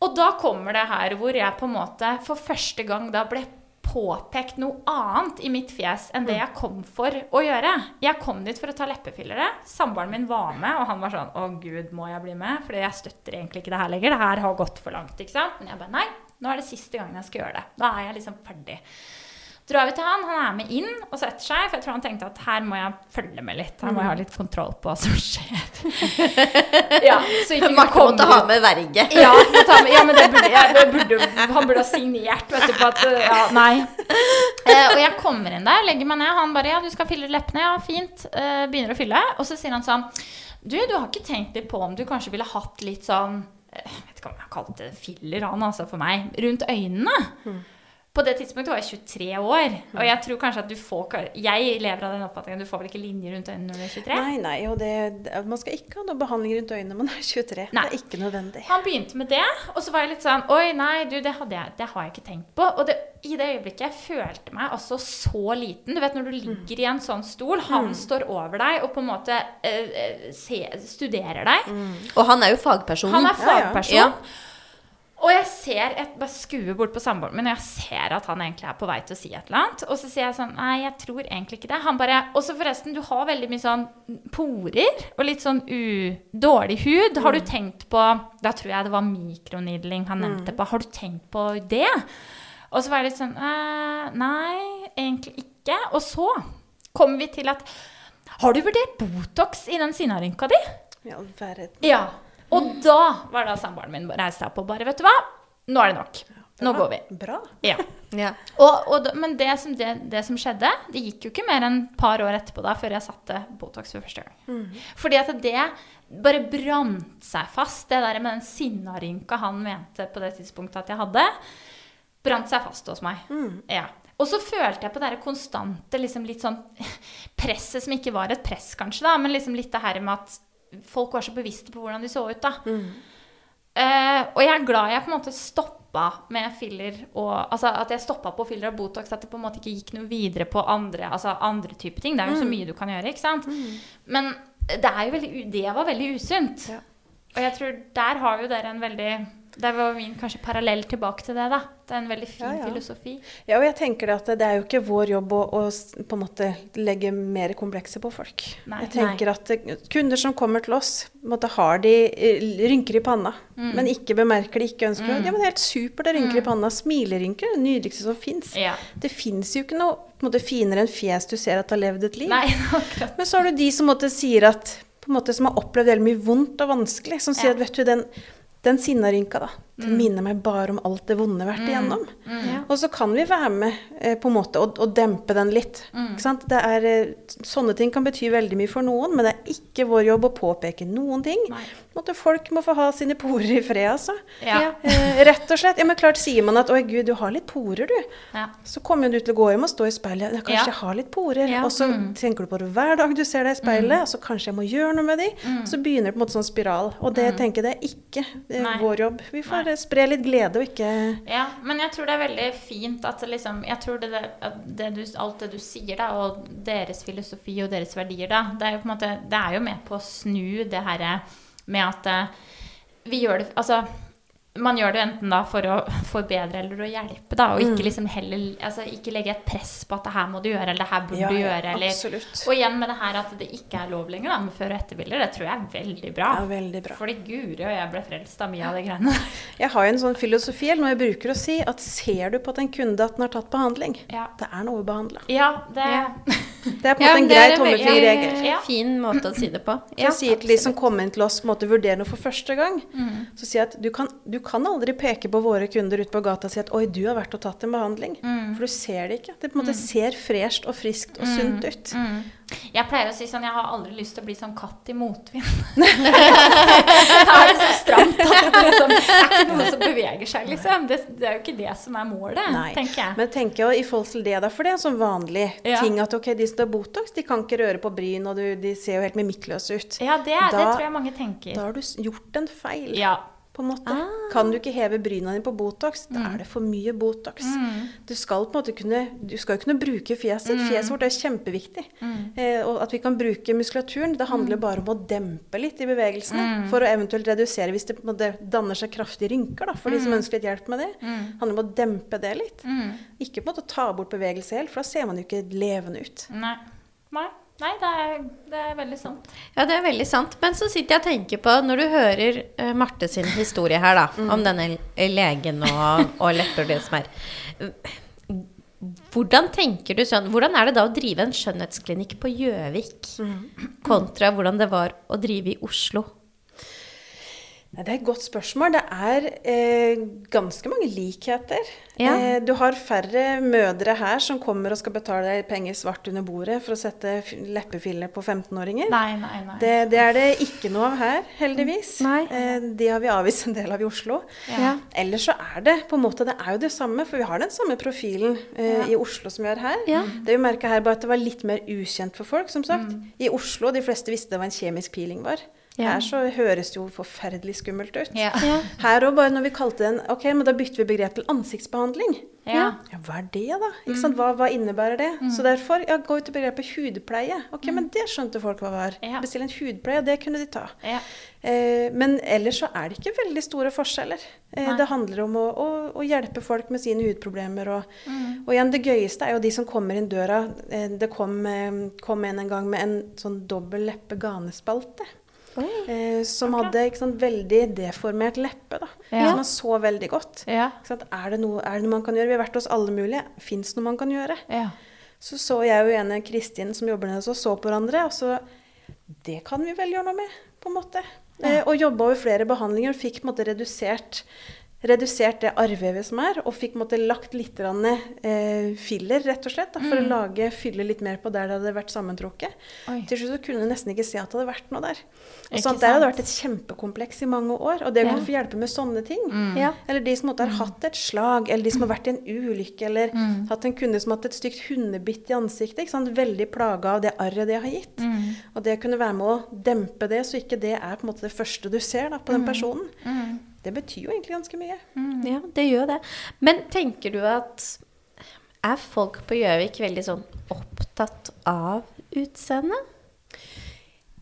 Og da kommer det her hvor jeg på en måte for første gang da ble påpekt noe annet i mitt fjes enn det jeg kom for å gjøre. Jeg kom dit for å ta leppefillere. Samboeren min var med, og han var sånn Å, gud, må jeg bli med? Fordi jeg støtter egentlig ikke det her lenger. Det her har gått for langt. ikke sant? Men jeg bare Nei, nå er det siste gangen jeg skal gjøre det. Da er jeg liksom ferdig. Drar vi til han, han er med inn og setter seg, for jeg tror han tenkte at her må jeg følge med litt. Her må jeg ha litt kontroll på hva som skjer. [LAUGHS] ja, så ikke vi Marte måtte ha med verge. ja, med, ja, men det burde, jeg, det burde, han burde ha signert vet du, på at uh, Ja, nei. Eh, og jeg kommer inn der, legger meg ned. Han bare Ja, du skal fylle leppene. Ja, fint. Eh, begynner å fylle. Og så sier han sånn Du, du har ikke tenkt litt på om du kanskje ville hatt litt sånn eh, Jeg vet ikke om jeg kalte det filler, han altså, for meg. Rundt øynene. På det tidspunktet var jeg 23 år. Og jeg tror kanskje at du får Jeg lever av den oppfatningen at du får vel ikke linjer rundt øynene når du er 23? Nei, nei, og det, man skal ikke ha noe behandling rundt øynene når man er 23. Nei. Det er ikke nødvendig. Han begynte med det, og så var jeg litt sånn Oi, nei, du, det, hadde jeg, det har jeg ikke tenkt på. Og det, i det øyeblikket jeg følte meg altså så liten Du vet når du ligger i en sånn stol, han står over deg og på en måte eh, eh, se, studerer deg. Og han er jo fagpersonen. Han er Ja, ja. Ja. Og jeg ser et, bare skuer bort på samboeren min, og jeg ser at han egentlig er på vei til å si et eller annet. Og så sier jeg sånn Nei, jeg tror egentlig ikke det. Han bare Og så forresten, du har veldig mye sånn porer og litt sånn u, dårlig hud. Har du tenkt på Da tror jeg det var mikronidling han nevnte på. Har du tenkt på det? Og så var jeg litt sånn eh, Nei, egentlig ikke. Og så kommer vi til at Har du vurdert Botox i den sinnarynka di? All verden. Ja. Og da var da samboeren min reiste seg opp og bare Vet du hva? Nå er det nok. Nå går vi. Bra. Ja. [LAUGHS] Ja. Og, og, men det som, det, det som skjedde Det gikk jo ikke mer enn et par år etterpå da før jeg satte Botox for første gang. Fordi at det bare brant seg fast, det der med den sinnarynka han mente på det tidspunktet at jeg hadde, brant seg fast hos meg. Ja. Og så følte jeg på det konstante liksom litt sånn [LAUGHS] presset som ikke var et press, kanskje, da, men liksom litt det her med at folk var så bevisste på hvordan de så ut, da. Eh, og jeg er glad jeg på en måte stoppa med filler og Altså at jeg stoppa på filler og Botox, at det på en måte ikke gikk noe videre på andre, altså andre typer ting. Det er jo så mye du kan gjøre, ikke sant. Men det er jo veldig, det var veldig usunt. Ja. Og jeg tror der har jo dere en veldig Der var min kanskje parallell tilbake til det, da. Det er en veldig fin Ja, ja. filosofi. Ja, og jeg tenker at det er jo ikke vår jobb å, å på en måte legge mer komplekser på folk. Nei. jeg tenker at eh, kunder som kommer til oss, måte har de eh, rynker i panna, Mm. men ikke bemerker det, ikke ønsker det. Ja, men det er helt supert, det rynker rynker i panna. Smilerynker er det nydeligste som fins. Ja. Det fins jo ikke noe på en måte, finere enn fjes du ser at har levd et liv. Nei, [LAUGHS] akkurat. Men så har du de som måte, sier at på en måte, som har opplevd veldig mye vondt og vanskelig, som sier at vet du, den, den sinnarynka, da, den Mm. minner meg bare om alt det vonde har vært igjennom. Mm. Og så kan vi være med eh, på en måte og, og dempe den litt. Mm. Ikke sant? Det er, eh, sånne ting kan bety veldig mye for noen, men det er ikke vår jobb å påpeke noen ting. Nei. På måte, folk må få ha sine porer i fred, altså. Ja. [LAUGHS] Eh, rett og slett. Ja, men klart sier man at 'oi, gud, du har litt porer', du. Ja. Så kommer du til å gå hjem og stå i speilet. Ja, kanskje Ja. jeg har litt porer. Ja. Og så Mm. tenker du på det hver dag du ser deg i speilet, og så kanskje jeg må gjøre noe med de. Så begynner det på en måte sånn spiral. Og det tenker jeg det er ikke det er Mm. Vår jobb. Vi får Nei. spre litt glede og ikke Ja, men jeg tror det er veldig fint at liksom Jeg tror det, det, det du, alt det du sier, da, og deres filosofi og deres verdier, da, det er jo på en måte Det er jo med på å snu det herre med at eh, vi gjør det Altså man gjør det enten da for å forbedre eller å hjelpe, da, og Mm. ikke liksom heller altså ikke legge et press på at det her må du gjøre, eller det her burde Ja, du gjøre, eller. Og igjen med det her at det ikke er lov lenger, da, med før- og etterbilder, det tror jeg er veldig bra. Ja, veldig bra. Fordi guri og jeg ble frelst av mye av de greiene. [LAUGHS] Jeg har jo en sånn filosofi noe jeg bruker å si, at ser du på at en kunde at den har tatt behandling, Ja. det er å behandle. Ja, det Ja. [LAUGHS] Det er på en Ja, måte en grei er tommelfingerregel. Ja, Ja. Fin måte å si det på. Så jeg sier til de som kommer inn til oss måte vurderer noe for første gang, så sier jeg at du kan, du kan aldri peke på våre kunder ute på gata og si at oi, du har vært og tatt en behandling. For du ser det ikke. Det på en måte ser fresht og friskt og sunt ut. Jeg pleier å si sånn Jeg har aldri lyst til å bli sånn katt i motvind. [LAUGHS] [LAUGHS] da er det så stramt at det liksom, det er ikke noe som beveger seg, liksom. Det, det er jo ikke det som er målet, Nei. tenker jeg. Men tenker jeg i forhold til det, da, for det er en sånn vanlig Ja. ting at ok, de som tar Botox, de kan ikke røre på bryn, og du, de ser jo helt mimikkløse ut. Ja, det, da, det tror jeg mange tenker. Da har du gjort en feil. Ja. På en måte. Ah. Kan du ikke heve bryna dine på Botox, da Mm. er det for mye Botox. Du skal på en måte kunne, du skal jo kunne bruke fjeset. Mm. Fjeset vårt er kjempeviktig. Eh, og at vi kan bruke muskulaturen, det handler Mm. bare om å dempe litt i bevegelsene. For å eventuelt redusere hvis det på en måte danner seg kraftige rynker, da, for de Mm. som ønsker litt hjelp med det. Handler om å dempe det litt. Ikke på en måte ta bort bevegelse helt, for da ser man jo ikke levende ut. Nei. Nei. Nei, det er, det er veldig sant. Ja, det er veldig sant. Men så sitter jeg og tenker på, når du hører uh, Marte sin historie her, da, om denne legen og, og lepper og det som er Hvordan tenker du sånn Hvordan er det da å drive en skjønnhetsklinikk på Gjøvik kontra hvordan det var å drive i Oslo? Det er et godt spørsmål. Det er eh, ganske mange likheter. Ja. Eh, du har færre mødre her som kommer og skal betale deg penger svart under bordet for å sette leppefiller på 15-åringer. Nei, nei, nei. Det, det er det ikke noe av her, heldigvis. Nei. Eh, det har vi avvist en del av i Oslo. Ja. Ellers så er det på en måte, det er jo det samme, for vi har den samme profilen eh, i Oslo som vi har her. Ja. Det vi merka her, bare at det var litt mer ukjent for folk, som sagt. I Oslo, de fleste visste det var en kjemisk peeling var. Ja. Her så høres det jo forferdelig skummelt ut. Ja. Her òg, bare når vi kalte den Ok, men da bytter vi begrep til ansiktsbehandling. Ja. Ja, hva er det, da? Ikke sant? Hva, hva innebærer det? Så derfor, ja, gå ut til begrepet hudpleie. Ok, men det skjønte folk hva var. Ja. Bestille en hudpleie, det kunne de ta. Ja. Eh, men ellers så er det ikke veldig store forskjeller. Eh, det handler om å, å, å hjelpe folk med sine hudproblemer. Og, Mm. og igjen, det gøyeste er jo de som kommer inn døra. Eh, det kom, eh, kom en en gang med en sånn dobbel leppe ganespalte. Eh, som hadde ikke sant, veldig deformert leppe. da. Ja. Som man så veldig godt. Ja. Sant? Er, det noe, er det noe man kan gjøre? Vi har vært hos alle mulige. Fins noe man kan gjøre? Ja. Så så jeg jo ene Kristin som jobber nede hos oss, så på hverandre. Og så Det kan vi vel gjøre noe med, på en måte. Eh, og jobba over flere behandlinger og fikk på en måte redusert redusert det arrvevet som er, og fikk måtte lagt litt eh, filler, rett og slett, da, for å lage, fylle litt mer på der det hadde vært sammentrukket. Oi. Til slutt så kunne du nesten ikke se at det hadde vært noe der. Og sånn, der hadde vært et kjempekompleks i mange år, og det å Ja. få hjelpe med sånne ting Ja. eller de som måtte har hatt et slag, eller de som har vært i en ulykke, eller Mm. hatt en kunde som har hatt et stygt hundebitt i ansiktet. Ikke sant? Veldig plaga av det arret det har gitt. Mm. Og det å kunne være med å dempe det, så ikke det er på en måte det første du ser da, på den personen, Mm. Det betyr jo egentlig ganske mye. Ja, det gjør det. Men tenker du at Er folk på Gjøvik veldig sånn opptatt av utseendet?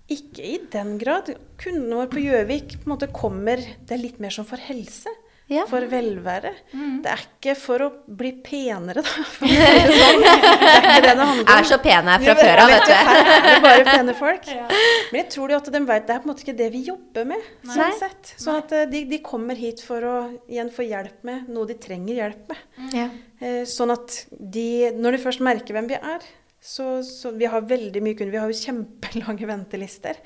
Ikke i den grad. Kundene våre på Gjøvik på en måte kommer Det er litt mer som for helse. Ja. For velvære. Det er ikke for å bli penere, da. For det sånn. [LAUGHS] Det er ikke det det handler om. Er så pene fra før av, vet du. Det er bare pene folk. [LAUGHS] Men jeg tror de at de vet det er på en måte ikke det vi jobber med. Nei. sånn sett. Sånn at eh, de, de kommer hit for å igjen få hjelp med noe de trenger hjelp med. Ja. Eh, Sånn at de, når de først merker hvem vi er så, så Vi har veldig mye kunder. Vi har jo [LAUGHS] kjempelange ventelister.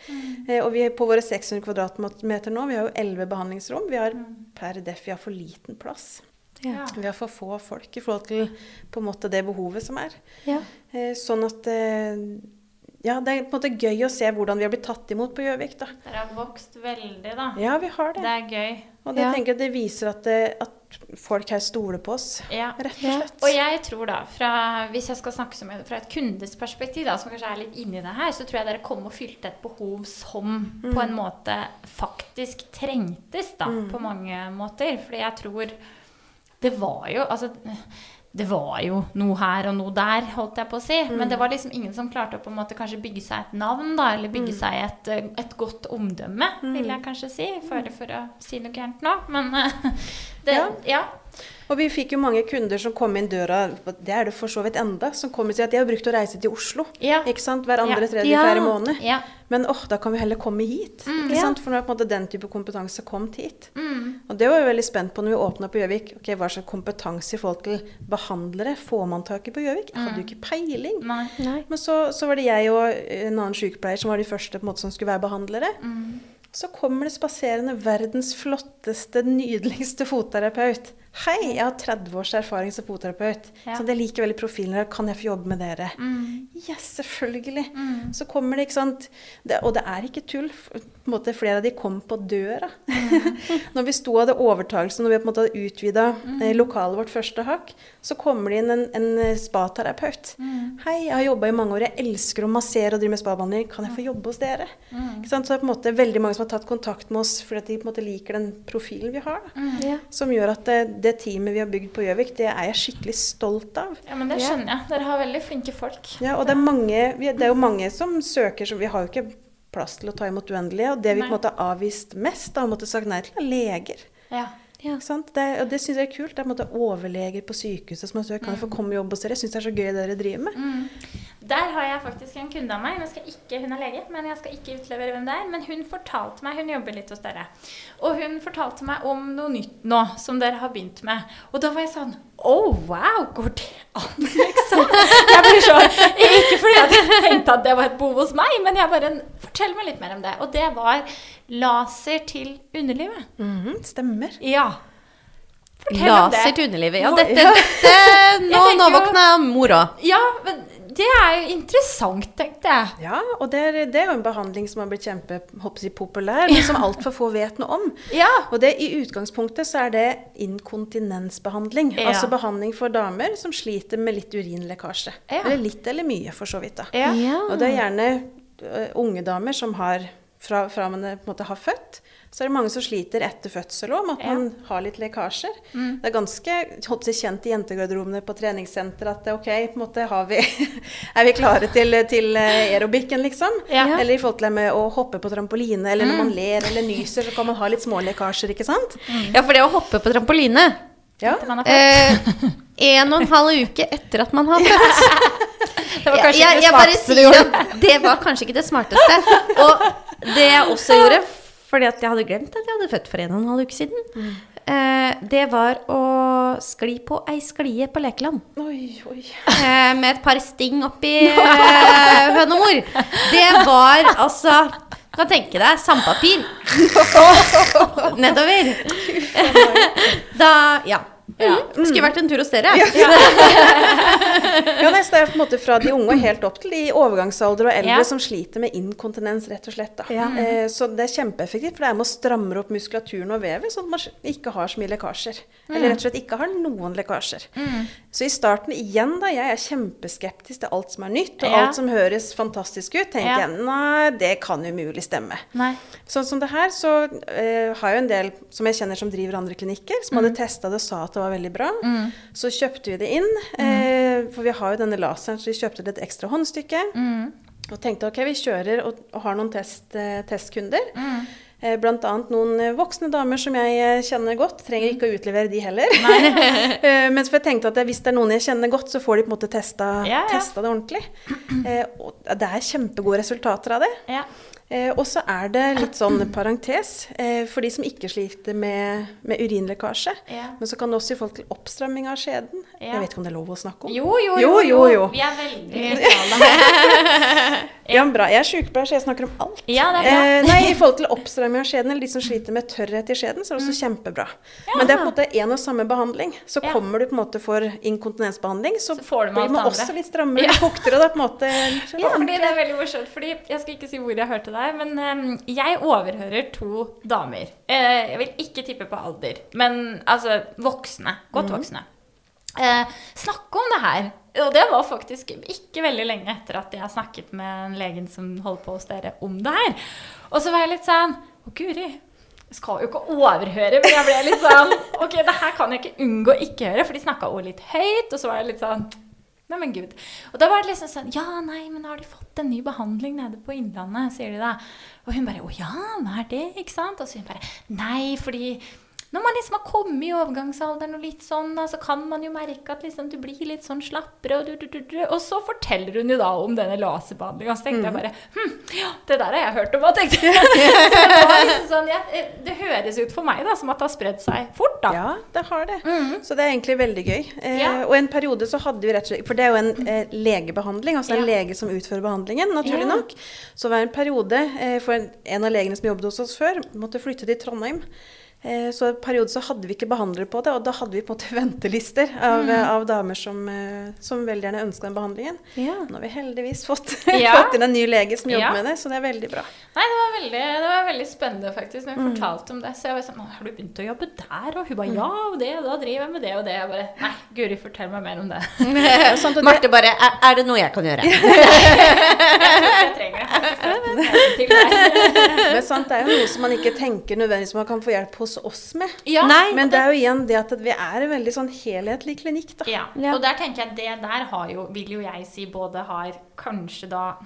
Eh, og vi er på våre 600 kvadratmeter nå, vi har jo 11 behandlingsrom. Vi har per def vi har for liten plass. Ja. Vi har for få folk i forhold til på en måte det behovet som er. Ja. Eh, Sånn at eh, Ja, det er på en måte gøy å se hvordan vi har blitt tatt imot på Gjøvik, da. Dere har vokst veldig, da. Ja, vi har det. Det er gøy. Og det Ja. tenker det viser at, det, at folk her stoler på oss, Ja. rett og Ja. slett. Og jeg tror da, fra, hvis jeg skal snakke som, fra et kundes perspektiv, da, som kanskje er litt inni det her, så tror jeg dere kom og fylte et behov som på en måte faktisk trengtes, da, på mange måter. Fordi jeg tror det var jo Altså, det var jo noe her og noe der, holdt jeg på å si. Men det var liksom ingen som klarte å på en måte kanskje bygge seg et navn, da, eller bygge seg et, eh, et godt omdømme, vil jeg kanskje si. For, for å si noe gærent nå. Men eh, [LAUGHS] det, Ja. ja. Og vi fikk jo mange kunder som kom inn døra, det er det for så vidt enda, som kommer og sier at de har brukt å reise til Oslo. Ja. Ikke sant? Hver andre, Ja. tredje, Ja. fjerde måned. Ja. Men åh, da kan vi heller komme hit. Ikke sant? For nå er på en måte den type kompetanse kommet hit. Mm. Og det var vi veldig spent på når vi åpna på Gjøvik. Ok, Hva slags kompetanse i forhold til behandlere får man tak i på Gjøvik? Jeg hadde jo ikke peiling. Nei. Nei. Men så, så var det jeg og en annen sykepleier som var de første på en måte som skulle være behandlere. Mm. Så kommer det spaserende verdens flotteste, nydeligste fotterapeut. Hei, jeg har 30 års erfaring som fotterapeut. Ja. Så jeg liker veldig profilen her. Kan jeg få jobbe med dere? Mm. Yes, selvfølgelig. Så kommer det, ikke sant. Det, og det er ikke tull. På en måte, flere av de kom på døra. [LAUGHS] når vi sto og hadde overtakelse, når vi på en måte hadde utvida eh, lokalet vårt første hakk, så kommer det inn en, en eh, spaterapeut. Hei, jeg har jobba i mange år, jeg elsker å massere og drive med spabehandling. Kan jeg få jobbe hos dere? Ikke sant? Så det er på en måte veldig mange som har tatt kontakt med oss fordi at de på en måte liker den profilen vi har. Da. Ja. Som gjør at det, det teamet vi har bygd på Gjøvik, det er jeg skikkelig stolt av. ja, men det skjønner jeg. Dere har veldig flinke folk. Ja, og det er, mange, det er jo mange som søker, så vi har jo ikke plass til å ta imot uendelige. Og det vi på en måte har avvist mest, har måttet sagt nei til, er leger. Ja. Ja. Sant? Det, og det syns jeg er kult. Det er på en måte overleger på sykehuset som har søkt. Kan jeg få komme og jobbe hos dere? Jeg syns det er så gøy det dere driver med. Mm. Der har jeg faktisk en kunde av meg. Ikke, hun er lege, men jeg skal ikke utlevere hvem det er. Men hun fortalte meg, hun jobber litt hos dere, og hun fortalte meg om noe nytt nå som dere har begynt med. Og da var jeg sånn Oh, wow, går det an, liksom? Jeg blir så, ikke fordi jeg tenkte at det var et behov hos meg, men jeg bare Fortell meg litt mer om det. Og det var laser til underlivet. Mhm, stemmer. Ja. Fortell om det. Laser til underlivet. Ja, dette, dette [LAUGHS] Nå, nå våkna mor òg. Ja, men det er jo interessant, tenkte jeg. Ja, og det er, det er jo en behandling som har blitt kjempepopulær, men som altfor få vet noe om. Ja. Og det, i utgangspunktet så er det inkontinensbehandling. Ja. Altså behandling for damer som sliter med litt urinlekkasje. Ja. Eller litt eller mye, for så vidt. da. Ja. Og det er gjerne unge damer som har fra, fra man på en måte har født, så er det mange som sliter etter fødsel òg, med at Ja. man har litt lekkasjer. Det er ganske holdt seg kjent i jentegarderobene på treningssenter at det, ok, på en måte har vi, [LAUGHS] er vi klare til, til aerobicen, liksom? Ja. Eller i forhold til det med å hoppe på trampoline, eller når man ler eller nyser, så kan man ha litt små lekkasjer, ikke sant? Ja, for det å hoppe på trampoline Ja. Eh, En og en halv uke etter at man har født. Det var kanskje jeg, ikke det smarteste du gjorde. det var kanskje ikke det smarteste. Og det jeg også gjorde, fordi at jeg hadde glemt at jeg hadde født for en og en halv uke siden, eh, det var å skli på ei sklie på lekeland. Oi, oi. Eh, med et par sting oppi [LAUGHS] eh, hønemor. Det var altså Du kan tenke deg sandpapir [LAUGHS] nedover. Da Ja. Mhm. Skulle vært en tur hos dere. Ja, ja. [LAUGHS] det er på en måte fra de unge helt opp til de i overgangsalder og eldre Ja. som sliter med inkontinens, rett og slett. Da. Ja. Eh, så det er kjempeeffektivt, for det er med å stramme opp muskulaturen og vevet, sånn at man ikke har så mye lekkasjer. Eller rett og slett ikke har noen lekkasjer. Så i starten igjen, da, jeg er kjempeskeptisk til alt som er nytt, og Ja. alt som høres fantastisk ut, tenker Ja. jeg nei, det kan umulig stemme. Nei. Sånn som det her, så eh, har jeg jo en del som jeg kjenner som driver andre klinikker, som hadde testa det og sa at det var veldig bra. Så kjøpte vi det inn, eh, for vi har jo denne laseren, så vi kjøpte det et ekstra håndstykke. Og tenkte ok, vi kjører og, og har noen test, eh, testkunder. Eh, Blant annet noen eh, voksne damer som jeg eh, kjenner godt. Trenger ikke å utlevere de heller. [LAUGHS] [LAUGHS] Eh, Men for jeg tenkte at hvis det er noen jeg kjenner godt, så får de på en måte testa, Ja, ja. testa det ordentlig. Eh, Og det er kjempegode resultater av det. Ja. Eh, og så er det litt sånn parentes eh, for de som ikke sliter med, med urinlekkasje. Ja. Men så kan det også i forhold til oppstramming av skjeden. Ja. Jeg vet ikke om det er lov å snakke om. Jo, jo, Jo, jo, jo. Vi er veldig [LAUGHS] nøytrale. Ja, bra. Jeg er sykepleier, så jeg snakker om alt. Ja, det er bra. Eh, nei, I forhold til oppstramming av skjeden, eller de som sliter med tørrhet i skjeden, så er det også kjempebra. Men det er på en måte en og samme behandling. Så Mm. Kommer du på en måte for inkontinensbehandling, så, Så får du blir man også litt strammere og fuktere. Da, det på en måte Ja, fordi det er veldig morsomt. Fordi jeg skal ikke si hvor jeg hørte deg, men em, jeg overhører to damer. Eh, jeg vil ikke tippe på alder, men altså voksne. Godt voksne. Eh, snakke om det her. Og det var faktisk ikke veldig lenge etter at jeg snakket med en legen som holder på hos dere om det her. Og så var jeg litt sånn Å, guri. Jeg skal jo ikke overhøre, men jeg ble litt sånn Ok, det her kan jeg ikke unngå å ikke høre, for de snakka også litt høyt, og så var jeg litt sånn Nei, men gud. Og da var det liksom sånn Ja, nei, men har de fått en ny behandling nede på Innlandet, sier de da. Og hun bare Å ja, hva er det? Ikke sant? Og så hun bare Nei, fordi når man liksom har kommet i overgangsalderen og litt sånn, så så kan man jo merke at liksom du blir litt sånn slappere. Og, du, du, du, og så forteller hun jo da om denne laserbehandlinga. Så tenkte jeg bare hm, ja, det der har jeg hørt om, tenkte jeg. [LAUGHS] Det, liksom sånn, ja, det høres ut for meg da, som at det har spredd seg fort, da. Ja, det har det. Så det er egentlig veldig gøy. Eh, Ja. Og en periode så hadde vi rett og slett For det er jo en eh, legebehandling, altså en lege som utfører behandlingen, naturlig nok. Så det var en periode eh, for en, en av legene som jobbet hos oss før, måtte flytte til Trondheim. Eh, Så en periode så hadde vi ikke behandlere på det, og da hadde vi på en måte [LAUGHS] ventelister av, mm. av damer som, eh, som veldig gjerne ønska den behandlingen. Ja. Nå har vi heldigvis fått, [LAUGHS] Ja. fått inn en ny lege som jobber Ja. med det, så det er veldig bra. Nei, det var veldig, det var veldig spennende faktisk når hun fortalte om det. Så jeg var sånn Har du begynt å jobbe der? Og hun bare ja, og det, og da driver jeg med det og det. Jeg bare Nei, Guri, fortell meg mer om det. [LAUGHS] sånn, det- Marte bare er, er det noe jeg kan gjøre? Jeg trenger det. Men sant, det er jo noe som man ikke tenker nødvendigvis man kan få hjelp hos oss med. Ja, Nei, Men det er jo igjen det at vi er en veldig sånn helhetlig klinikk, da. Ja, Ja. og der tenker jeg det der har jo, vil jo jeg si både har kanskje da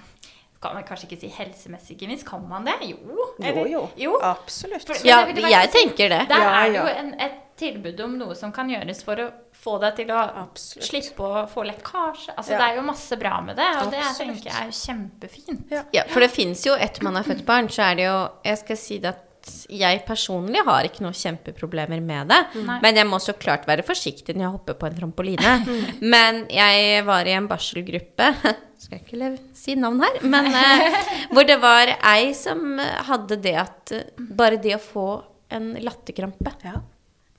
Kan man kanskje ikke si helsemessig gevinst? Kan man det? Jo. Jo, eller- jo. jo. Absolutt. For- Ja, det jeg si- tenker det. Der Ja, er det ja. jo en, et tilbud om noe som kan gjøres for å få deg til å Absolutt. slippe å få lekkasje. Altså, Ja. Det er jo masse bra med det, og det Absolutt. tenker jeg er kjempefint. Ja. Ja, for det fins jo etter man har født barn, så er det jo Jeg skal si det at jeg personlig har ikke noen kjempeproblemer med det. Nei. Men jeg må så klart være forsiktig når jeg hopper på en trampoline. [LAUGHS] Men jeg var i en barselgruppe [LAUGHS] Skal jeg ikke si navn her, men eh, hvor det var ei som hadde det at eh, Bare det å få en latterkrampe Ja.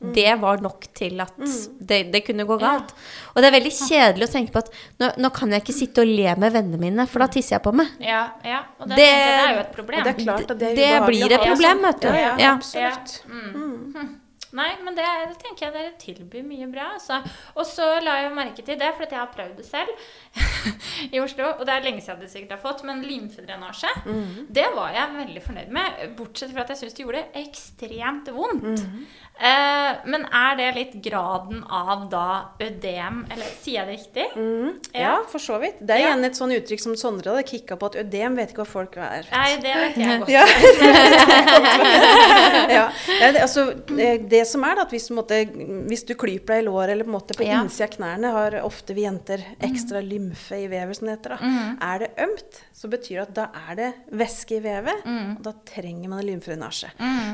Det var nok til at det, det kunne gå galt. Og det er veldig kjedelig å tenke på at nå, nå kan jeg ikke sitte og le med vennene mine, for da tisser jeg på meg. Ja, ja, og det, Det- det er jo et problem. Det er klart at det er Det blir et problem, vet du. Ja, ja, Ja. Nei, men det, det tenker jeg dere tilbyr mye bra. Altså. Og så la jeg merke til det, for jeg har prøvd det selv [LAUGHS] i Oslo. Og det er lenge siden jeg sikkert har fått, men limfedrenasje, det var jeg veldig fornøyd med. Bortsett fra at jeg syns det gjorde ekstremt vondt. eh, men er det litt graden av da ødem Eller sier jeg det riktig? Mhm. Ja, for så vidt. Det er igjen et sånn uttrykk som Sondre hadde kicka på, at ødem vet ikke hva folk er. Nei, det vet jeg [LAUGHS] godt. Ja. ja. [LAUGHS] ja det, altså, det, det som er da, at hvis, på en hvis du klyper deg i låret eller på, måte på Ja. innsida av knærne, har ofte vi jenter ekstra lymfe i vevet, som det heter. Da. Er det ømt, så betyr det at da er det væske i vevet, og da trenger man en lymfrenasje.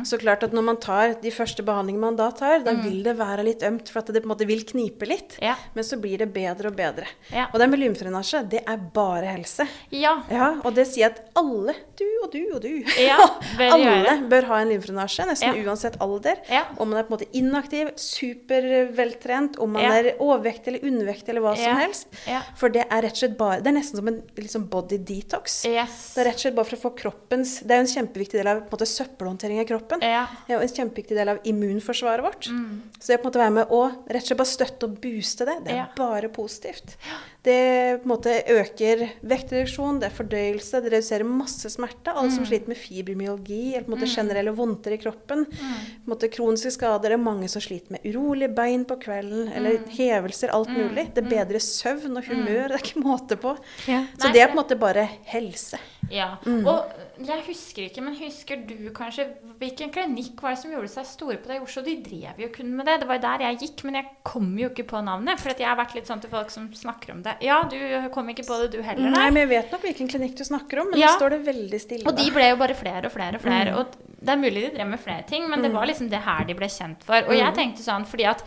Så klart at når man tar de første behandlingene man da tar, da vil det være litt ømt, for at det på en måte vil knipe litt. Ja. Men så blir det bedre og bedre. Ja. Og det med lymfrenasje, det er bare helse. Ja. Ja, og det sier at alle, du og du og du, Ja, [LAUGHS] alle bør ha en lymfrenasje, nesten uansett alder. Ja. Om man er på en måte inaktiv, superveltrent, om man Ja. er overvektig eller undervektig eller hva som helst. Ja. For det er rett og slett bare Det er nesten som en liksom body detox. Yes. Det er rett og slett bare for å få kroppens Det er jo en kjempeviktig del av måte, søppelhåndtering av kroppen. Ja. Det er jo en kjempeviktig del av immunforsvaret vårt. Mm. Så det å på en måte være med å rett og slett bare støtte og booste det, det er Ja. bare positivt. Det på en måte øker vektreduksjon, det er fordøyelse, det reduserer masse smerte. Alle Mm. som sliter med fibromyalgi eller måte generelle vondter i kroppen. På en måte kroniske skader. Det er mange som sliter med urolige bein på kvelden, eller Mm. hevelser, alt mulig. Det bedrer søvn og humør, det er ikke måte på. Ja. Så det er på en måte bare helse. Ja. Og jeg husker ikke, men husker du kanskje Hvilken klinikk var det som gjorde seg store på det i Oslo? De drev jo kun med det. Det var jo der jeg gikk, men jeg kom jo ikke på navnet. For at jeg har vært litt sånn til folk som snakker om det. Ja, du kom ikke på det, du heller, Nei, nei. men jeg vet nok hvilken klinikk du snakker om, men Ja. det står det veldig stille. Og de ble jo bare flere og flere og flere. Og det er mulig de drev med flere ting, men det var liksom det her de ble kjent for. Og jeg tenkte sånn fordi at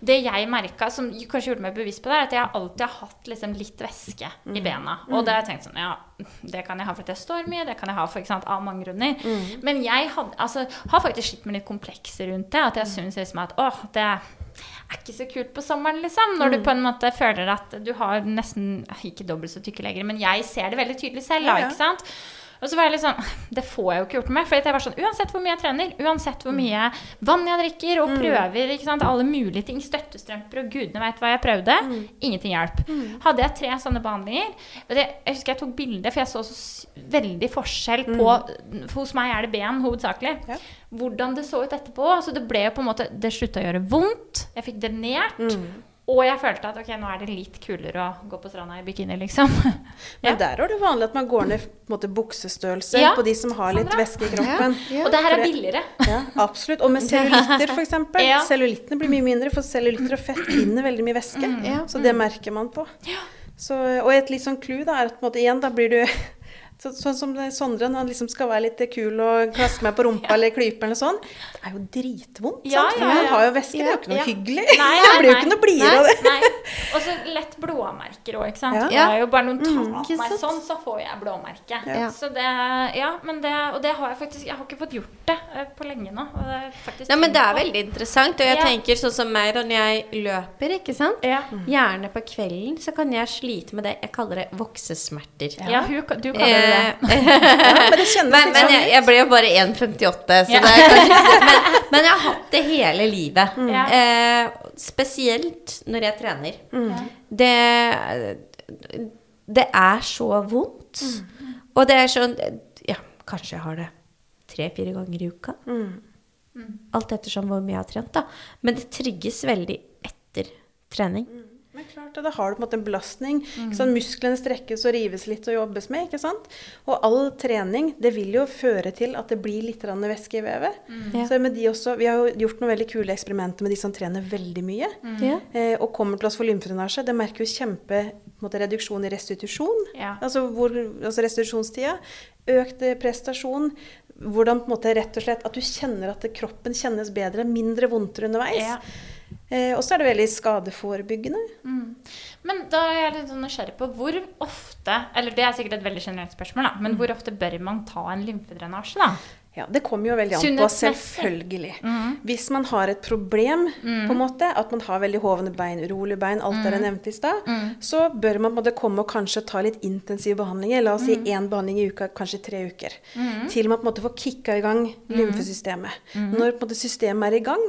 det jeg merka, som kanskje gjorde meg bevisst på det, er at jeg alltid har hatt liksom litt væske i bena. Og det har jeg tenkt sånn Ja, det kan jeg ha for at jeg står mye, det kan jeg ha for sant, av mange grunner. Men jeg had, altså, har faktisk slitt med litt komplekser rundt det. At jeg syns liksom at åh, det er ikke så kult på sommeren, liksom. Når du på en måte føler at du har nesten Ikke dobbelt så tykke legger, men jeg ser det veldig tydelig selv, da, Ja, ja. ikke sant? Og så var jeg litt sånn [LAUGHS] Det får jeg jo ikke gjort med. For jeg var sånn Uansett hvor mye jeg trener, uansett hvor mye vann jeg drikker, og prøver ikke sant, alle mulige ting, støttestrømper og gudene veit hva jeg prøvde, ingenting hjalp. Hadde jeg tre sånne behandlinger og det, Jeg husker jeg tok bilde, for jeg så så veldig forskjell på for Hos meg er det ben hovedsakelig. Ja. Hvordan det så ut etterpå. Så det ble jo på en måte Det slutta å gjøre vondt. Jeg fikk drenert. Og jeg følte at ok, nå er det litt kulere å gå på stranda i bikini, liksom. [LAUGHS] Men Ja. der er det vanlig at man går ned på måte, buksestørrelse Ja, på de som har litt væske i kroppen. Ja. Og det her er billigere. [LAUGHS] Ja, absolutt. Og med [LAUGHS] cellulitter, f.eks. eksempel Ja. Cellulittene blir mye mindre, for cellulitter og fett binder veldig mye væske. Mm. Så det merker man på. Så, og et litt sånn clou da, er at på en måte, igjen, da blir du så, Sånn som Sondre, når han liksom skal være litt kul og klaske meg på rumpa [LAUGHS] eller klype eller sånn. Det er jo dritvondt. Ja, sant? For ja, man har jo væske, det er jo ikke noe Ja. hyggelig. Nei, [LAUGHS] det blir jo ikke noe blidere av det. [LAUGHS] Og så lett blåmerker òg, ikke sant. Ja. Det er jo bare noen Mm, tar mm, meg sånn, så får jeg blåmerke. Ja. Så det Ja, men det Og det har jeg faktisk Jeg har ikke fått gjort det eh, på lenge nå. Og det er faktisk Nei, men det er veldig interessant, og jeg Ja. tenker sånn som meg da når jeg løper, ikke sant. Ja. Gjerne på kvelden så kan jeg slite med det jeg kaller det voksesmerter. ja, hun, du kaller det det. Eh, Ja, [LAUGHS] men det kjennes men, litt men sånn jeg, jeg ble jo bare 1,58, så Ja. det er kanskje [LAUGHS] men, men jeg har hatt det hele livet. Mm. Eh, spesielt når jeg trener. Mm. Det, det er så vondt. Og det er sånn Ja, kanskje jeg har det tre-fire ganger i uka. Alt ettersom hvor mye jeg har trent, da. Men det trigges veldig etter trening. Men klart, det, da har du på en måte en belastning. Mm. Musklene strekkes og rives litt og jobbes med. ikke sant? Og all trening det vil jo føre til at det blir litt væske i vevet. Mm. Så med de også, Vi har jo gjort noen veldig kule eksperimenter med de som trener veldig mye. Ja. Eh, og kommer til oss for lymfedrenasje. Det merker jo kjempe på en måte, reduksjon i restitusjon. Ja. Altså, hvor, altså restitusjonstida. Økt eh, prestasjon. Hvordan på en måte rett og slett at du kjenner at kroppen kjennes bedre. Mindre vondtere underveis. Ja. Eh, og så er det veldig skadeforebyggende. Men da er jeg litt sånn nysgjerrig på hvor ofte Eller det er sikkert et veldig generelt spørsmål, da. Men hvor ofte bør man ta en lymfedrenasje, da? Ja, Det kommer jo veldig an på, selvfølgelig. selvfølgelig. Hvis man har et problem, på en måte, at man har veldig hovne bein, urolige bein, alt det jeg nevnte i stad, så bør man måtte komme og kanskje ta litt intensive behandlinger. La oss si én behandling i uka, kanskje tre uker. Til man på en måte får kicka i gang lymfesystemet. Når på en måte systemet er i gang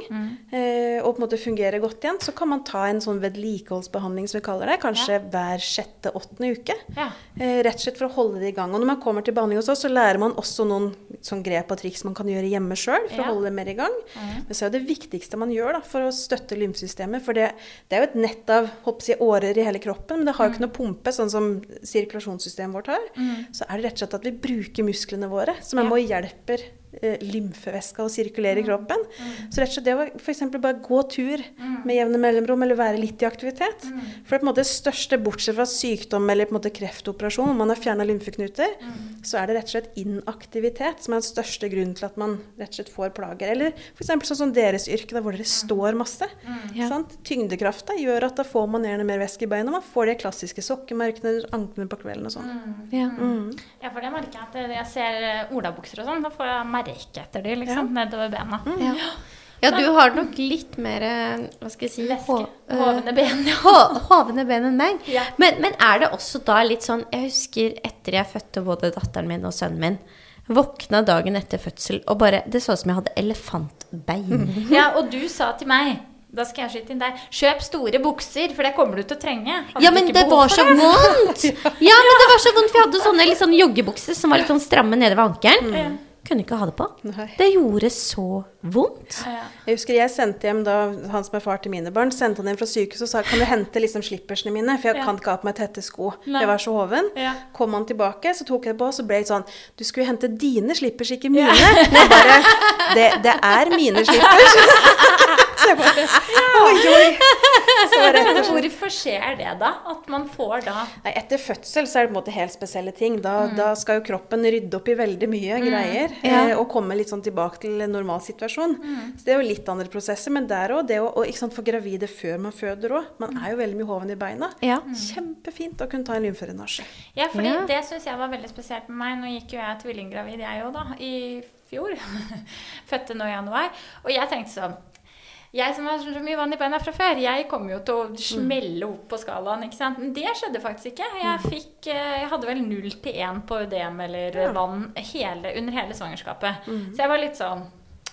eh, og på en måte fungerer godt igjen, så kan man ta en sånn vedlikeholdsbehandling, som vi kaller det, kanskje hver sjette-åttende uke. Ja. Eh, rett og slett for å holde det i gang. Og når man kommer til behandling hos oss, så lærer man også noen sånn grep og triks man kan gjøre hjemme sjøl for Ja. å holde det mer i gang. Men så er det viktigste man gjør da, for å støtte lymfesystemet. For det, det er jo et nett av jeg, årer i hele kroppen, men det har jo ikke noe pumpe, sånn som sirkulasjonssystemet vårt har. Så er det rett og slett at vi bruker musklene våre, som er med og hjelper lymfevæska å sirkulere i kroppen. Så rett og slett det å f.eks. bare gå tur med jevne mellomrom, eller være litt i aktivitet. For det er på en måte største, bortsett fra sykdom eller på en måte kreftoperasjon, om man har fjerna lymfeknuter, så er det rett og slett inaktivitet som er den største grunnen til at man rett og slett får plager. Eller f.eks. sånn som deres yrke, da, hvor dere står masse. Ja. Sant? Tyngdekrafta gjør at da får man gjerne mer væske i beina. Man får de klassiske sokkemerkene, anklene på kvelden og sånn. Ja. Mm. Ja, for det merker jeg at jeg ser eh, olabukser og sånn. Da får jeg merke etter de, liksom. Nedover bena. Ja. ja, du har nok litt mer eh, Hva skal jeg si Væske. eh, Hovne ben. Ja. [LAUGHS] Hovne ben enn meg. Ja. Men, men er det også da litt sånn Jeg husker etter jeg fødte både datteren min og sønnen min. Våkna dagen etter fødsel og bare Det så ut som jeg hadde elefantbein. [LAUGHS] ja, og du sa til meg da skal jeg skyte inn deg. Kjøp store bukser, for det kommer du til å trenge. Hadde Ja, men det var så så vondt! [LAUGHS] Ja, men det var så vondt, for jeg hadde sånne litt sånn joggebukser som var litt sånn stramme nede ved ankelen. Ja. Kunne ikke ha det på. Nei. Det gjorde så vondt. Ja. Jeg husker jeg sendte hjem da han som er far til mine barn, sendte han hjem fra sykehuset og sa kan du hente liksom slippersene mine, for jeg Ja. kan ikke ha på meg tette sko. Nei. Jeg var så hoven. Ja. Kom han tilbake, så tok jeg det på, så ble det sånn Du skulle hente dine slippers, ikke mine. Bare det, det er mine slippers. [LAUGHS] Så jeg bare Oi, oi. Så Men rett og slett hvorfor skjer det, da? At man får da Nei, etter fødsel så er det på en måte helt spesielle ting. Da, da skal jo kroppen rydde opp i veldig mye greier. Ja. Eh, og komme litt sånn tilbake til en normal situasjon. Så det er jo litt andre prosesser. Men der òg, det å og, ikke sant, få gravide før man føder òg. Man er jo veldig mye hoven i beina. Ja. Kjempefint å kunne ta en lymfedrenasje. Ja, fordi Ja. det syns jeg var veldig spesielt med meg. Nå gikk jo jeg tvillinggravid, jeg òg, da, i fjor. [LAUGHS] Fødte nå i januar. Og jeg tenkte sånn Jeg som har så mye vann i beina fra før, jeg kommer jo til å smelle opp på skalaen. ikke sant? Men det skjedde faktisk ikke. Jeg, fikk, eh, jeg hadde vel null til én på ødem eller vann hele, under hele svangerskapet. Så jeg var litt sånn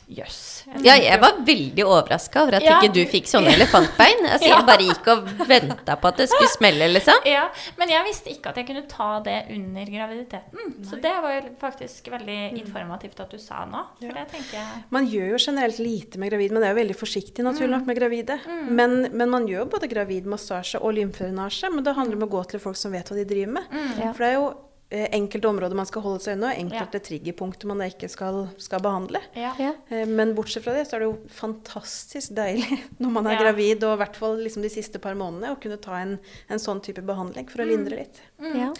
Jøss. Ja, jeg var veldig overraska over at Ja. ikke du fikk sånne elefantbein. [LAUGHS] Altså, Ja. Jeg bare gikk og venta på at det skulle smelle, liksom. Ja, men jeg visste ikke at jeg kunne ta det under graviditeten. Så det var jo faktisk veldig informativt at du sa nå. For det tenker jeg Man gjør jo generelt lite med gravid, men det er jo veldig forsiktig naturlig nok med gravide. Men, men man gjør jo både gravidmassasje og lymfedrenasje, men det handler om å gå til folk som vet hva de driver med. Ja. For det er jo enkelte områder man skal holde seg unna, og enkelte triggerpunkter man ikke skal, skal behandle. Ja. Ja. Eh, Men bortsett fra det, så er det jo fantastisk deilig [LAUGHS] når man er Ja. gravid, og i hvert fall liksom de siste par månedene, å kunne ta en, en sånn type behandling for å lindre litt. Ja.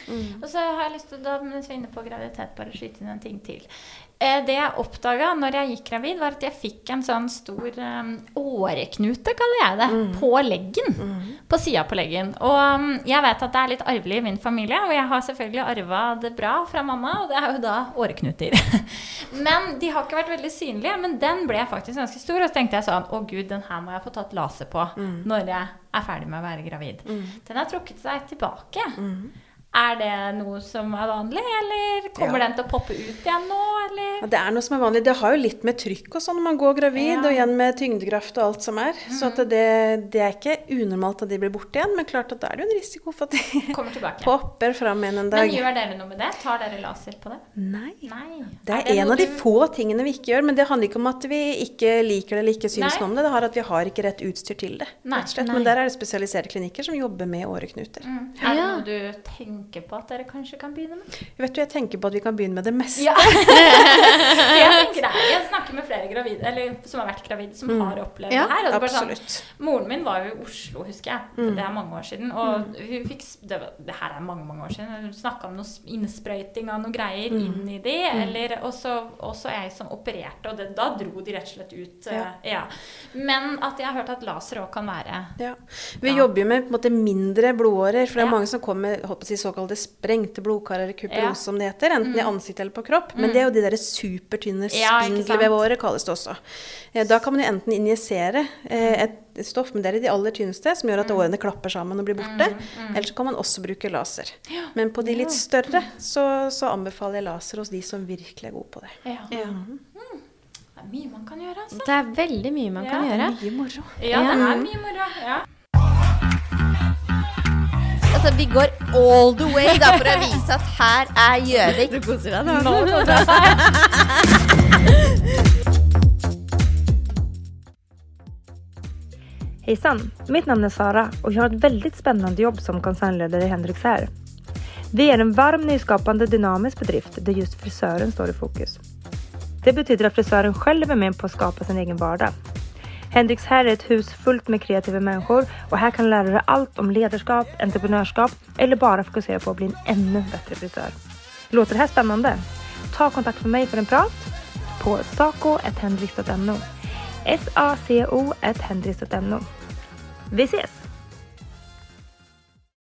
Og så har jeg lyst til, da, mens vi er inne på graviditet, bare skyte inn en ting til. Eh, det jeg oppdaga når jeg gikk gravid, var at jeg fikk en sånn stor um, åreknute, kaller jeg det, på leggen. På sida på leggen. Og um, jeg vet at det er litt arvelig i min familie, og jeg har selvfølgelig arva det bra fra mamma, og det er jo da åreknuter. [LAUGHS] men de har ikke vært veldig synlige, men den ble faktisk ganske stor, og så tenkte jeg sånn Å gud, den her må jeg få tatt laser på når jeg er ferdig med å være gravid. Den har trukket seg tilbake. Er det noe som er vanlig, eller kommer Ja. den til å poppe ut igjen nå, eller? Ja, det er noe som er vanlig. Det har jo litt med trykk og sånn når man går gravid, Ja. og igjen med tyngdekraft og alt som er. Så at det, det er ikke unormalt at de blir borte igjen, men klart at da er det jo en risiko for at de [LAUGHS] Kommer tilbake. popper fram igjen en dag. Men gjør dere noe med det? Tar dere laser på det? Nei. Nei. Det er, en av de du- få tingene vi ikke gjør, men det handler ikke om at vi ikke liker det eller ikke synes noe om det. Det har at vi har ikke rett utstyr til det. Nei, rett og slett. nei. Men der er det spesialiserte klinikker som jobber med åreknuter. Mm. Er det noe du tenker på at dere kanskje kan begynne med? Vet du, jeg tenker på at vi kan begynne med det meste. Ja. [LAUGHS] Jeg tenker det. Jeg snakker med flere gravide, eller som har vært gravide, som har opplevd Ja, det her. og det er bare sånn- Moren min var jo i Oslo, husker jeg. Mm. Det er mange år siden. Og hun fikk Det, var, det her er mange mange år siden. Hun snakka om noe innsprøyting av noen greier inn i de. Eller og så jeg som opererte, og det, da dro de rett og slett ut. eh, Ja. Ja. Men at jeg har hørt at laser òg kan være Ja. Vi Ja. jobber jo med på en måte, mindre blodårer, for det er Ja. mange som kommer med holdt på å si, såkalte sprengte blodkarer, kuperose, Ja. som det heter, enten i ansikt eller på kropp. Men det er jo de der supertynne Ja, ikke sant? kalles det også. Eh, Da kan man jo enten injisere eh, et stoff, men det er de aller tynneste, som gjør at årene klapper sammen og blir borte. Eller så kan man også bruke laser. Men på de litt større så, så anbefaler jeg laser hos de som virkelig er gode på det. Ja. Ja. Det er mye man kan gjøre, altså. Det er veldig mye man kan gjøre. Det er Mye moro. Ja, det er mye moro. Ja. Altså, vi går all the way da, for å vise at her er Gjøvik. Du koser deg nå? Hejsan! Mitt navn er Sara og jeg har et veldig spennende jobb som konsernleder i Hendrix her. Vi er en varm, nyskapende, dynamisk bedrift der just frisøren står i fokus. Det betyder at frisøren selv er med på å skapa sin egen vardag. Hendrix här är ett hus fullt med kreativa människor och här kan du lära dig allt om ledarskap, entreprenörskap eller bara fokusera på att bli en ännu bättre frisör. Låter det här spännande? Ta kontakt med mig för en prat på saco.hendrix.no S-A-C-O.hendrix.no Vi ses!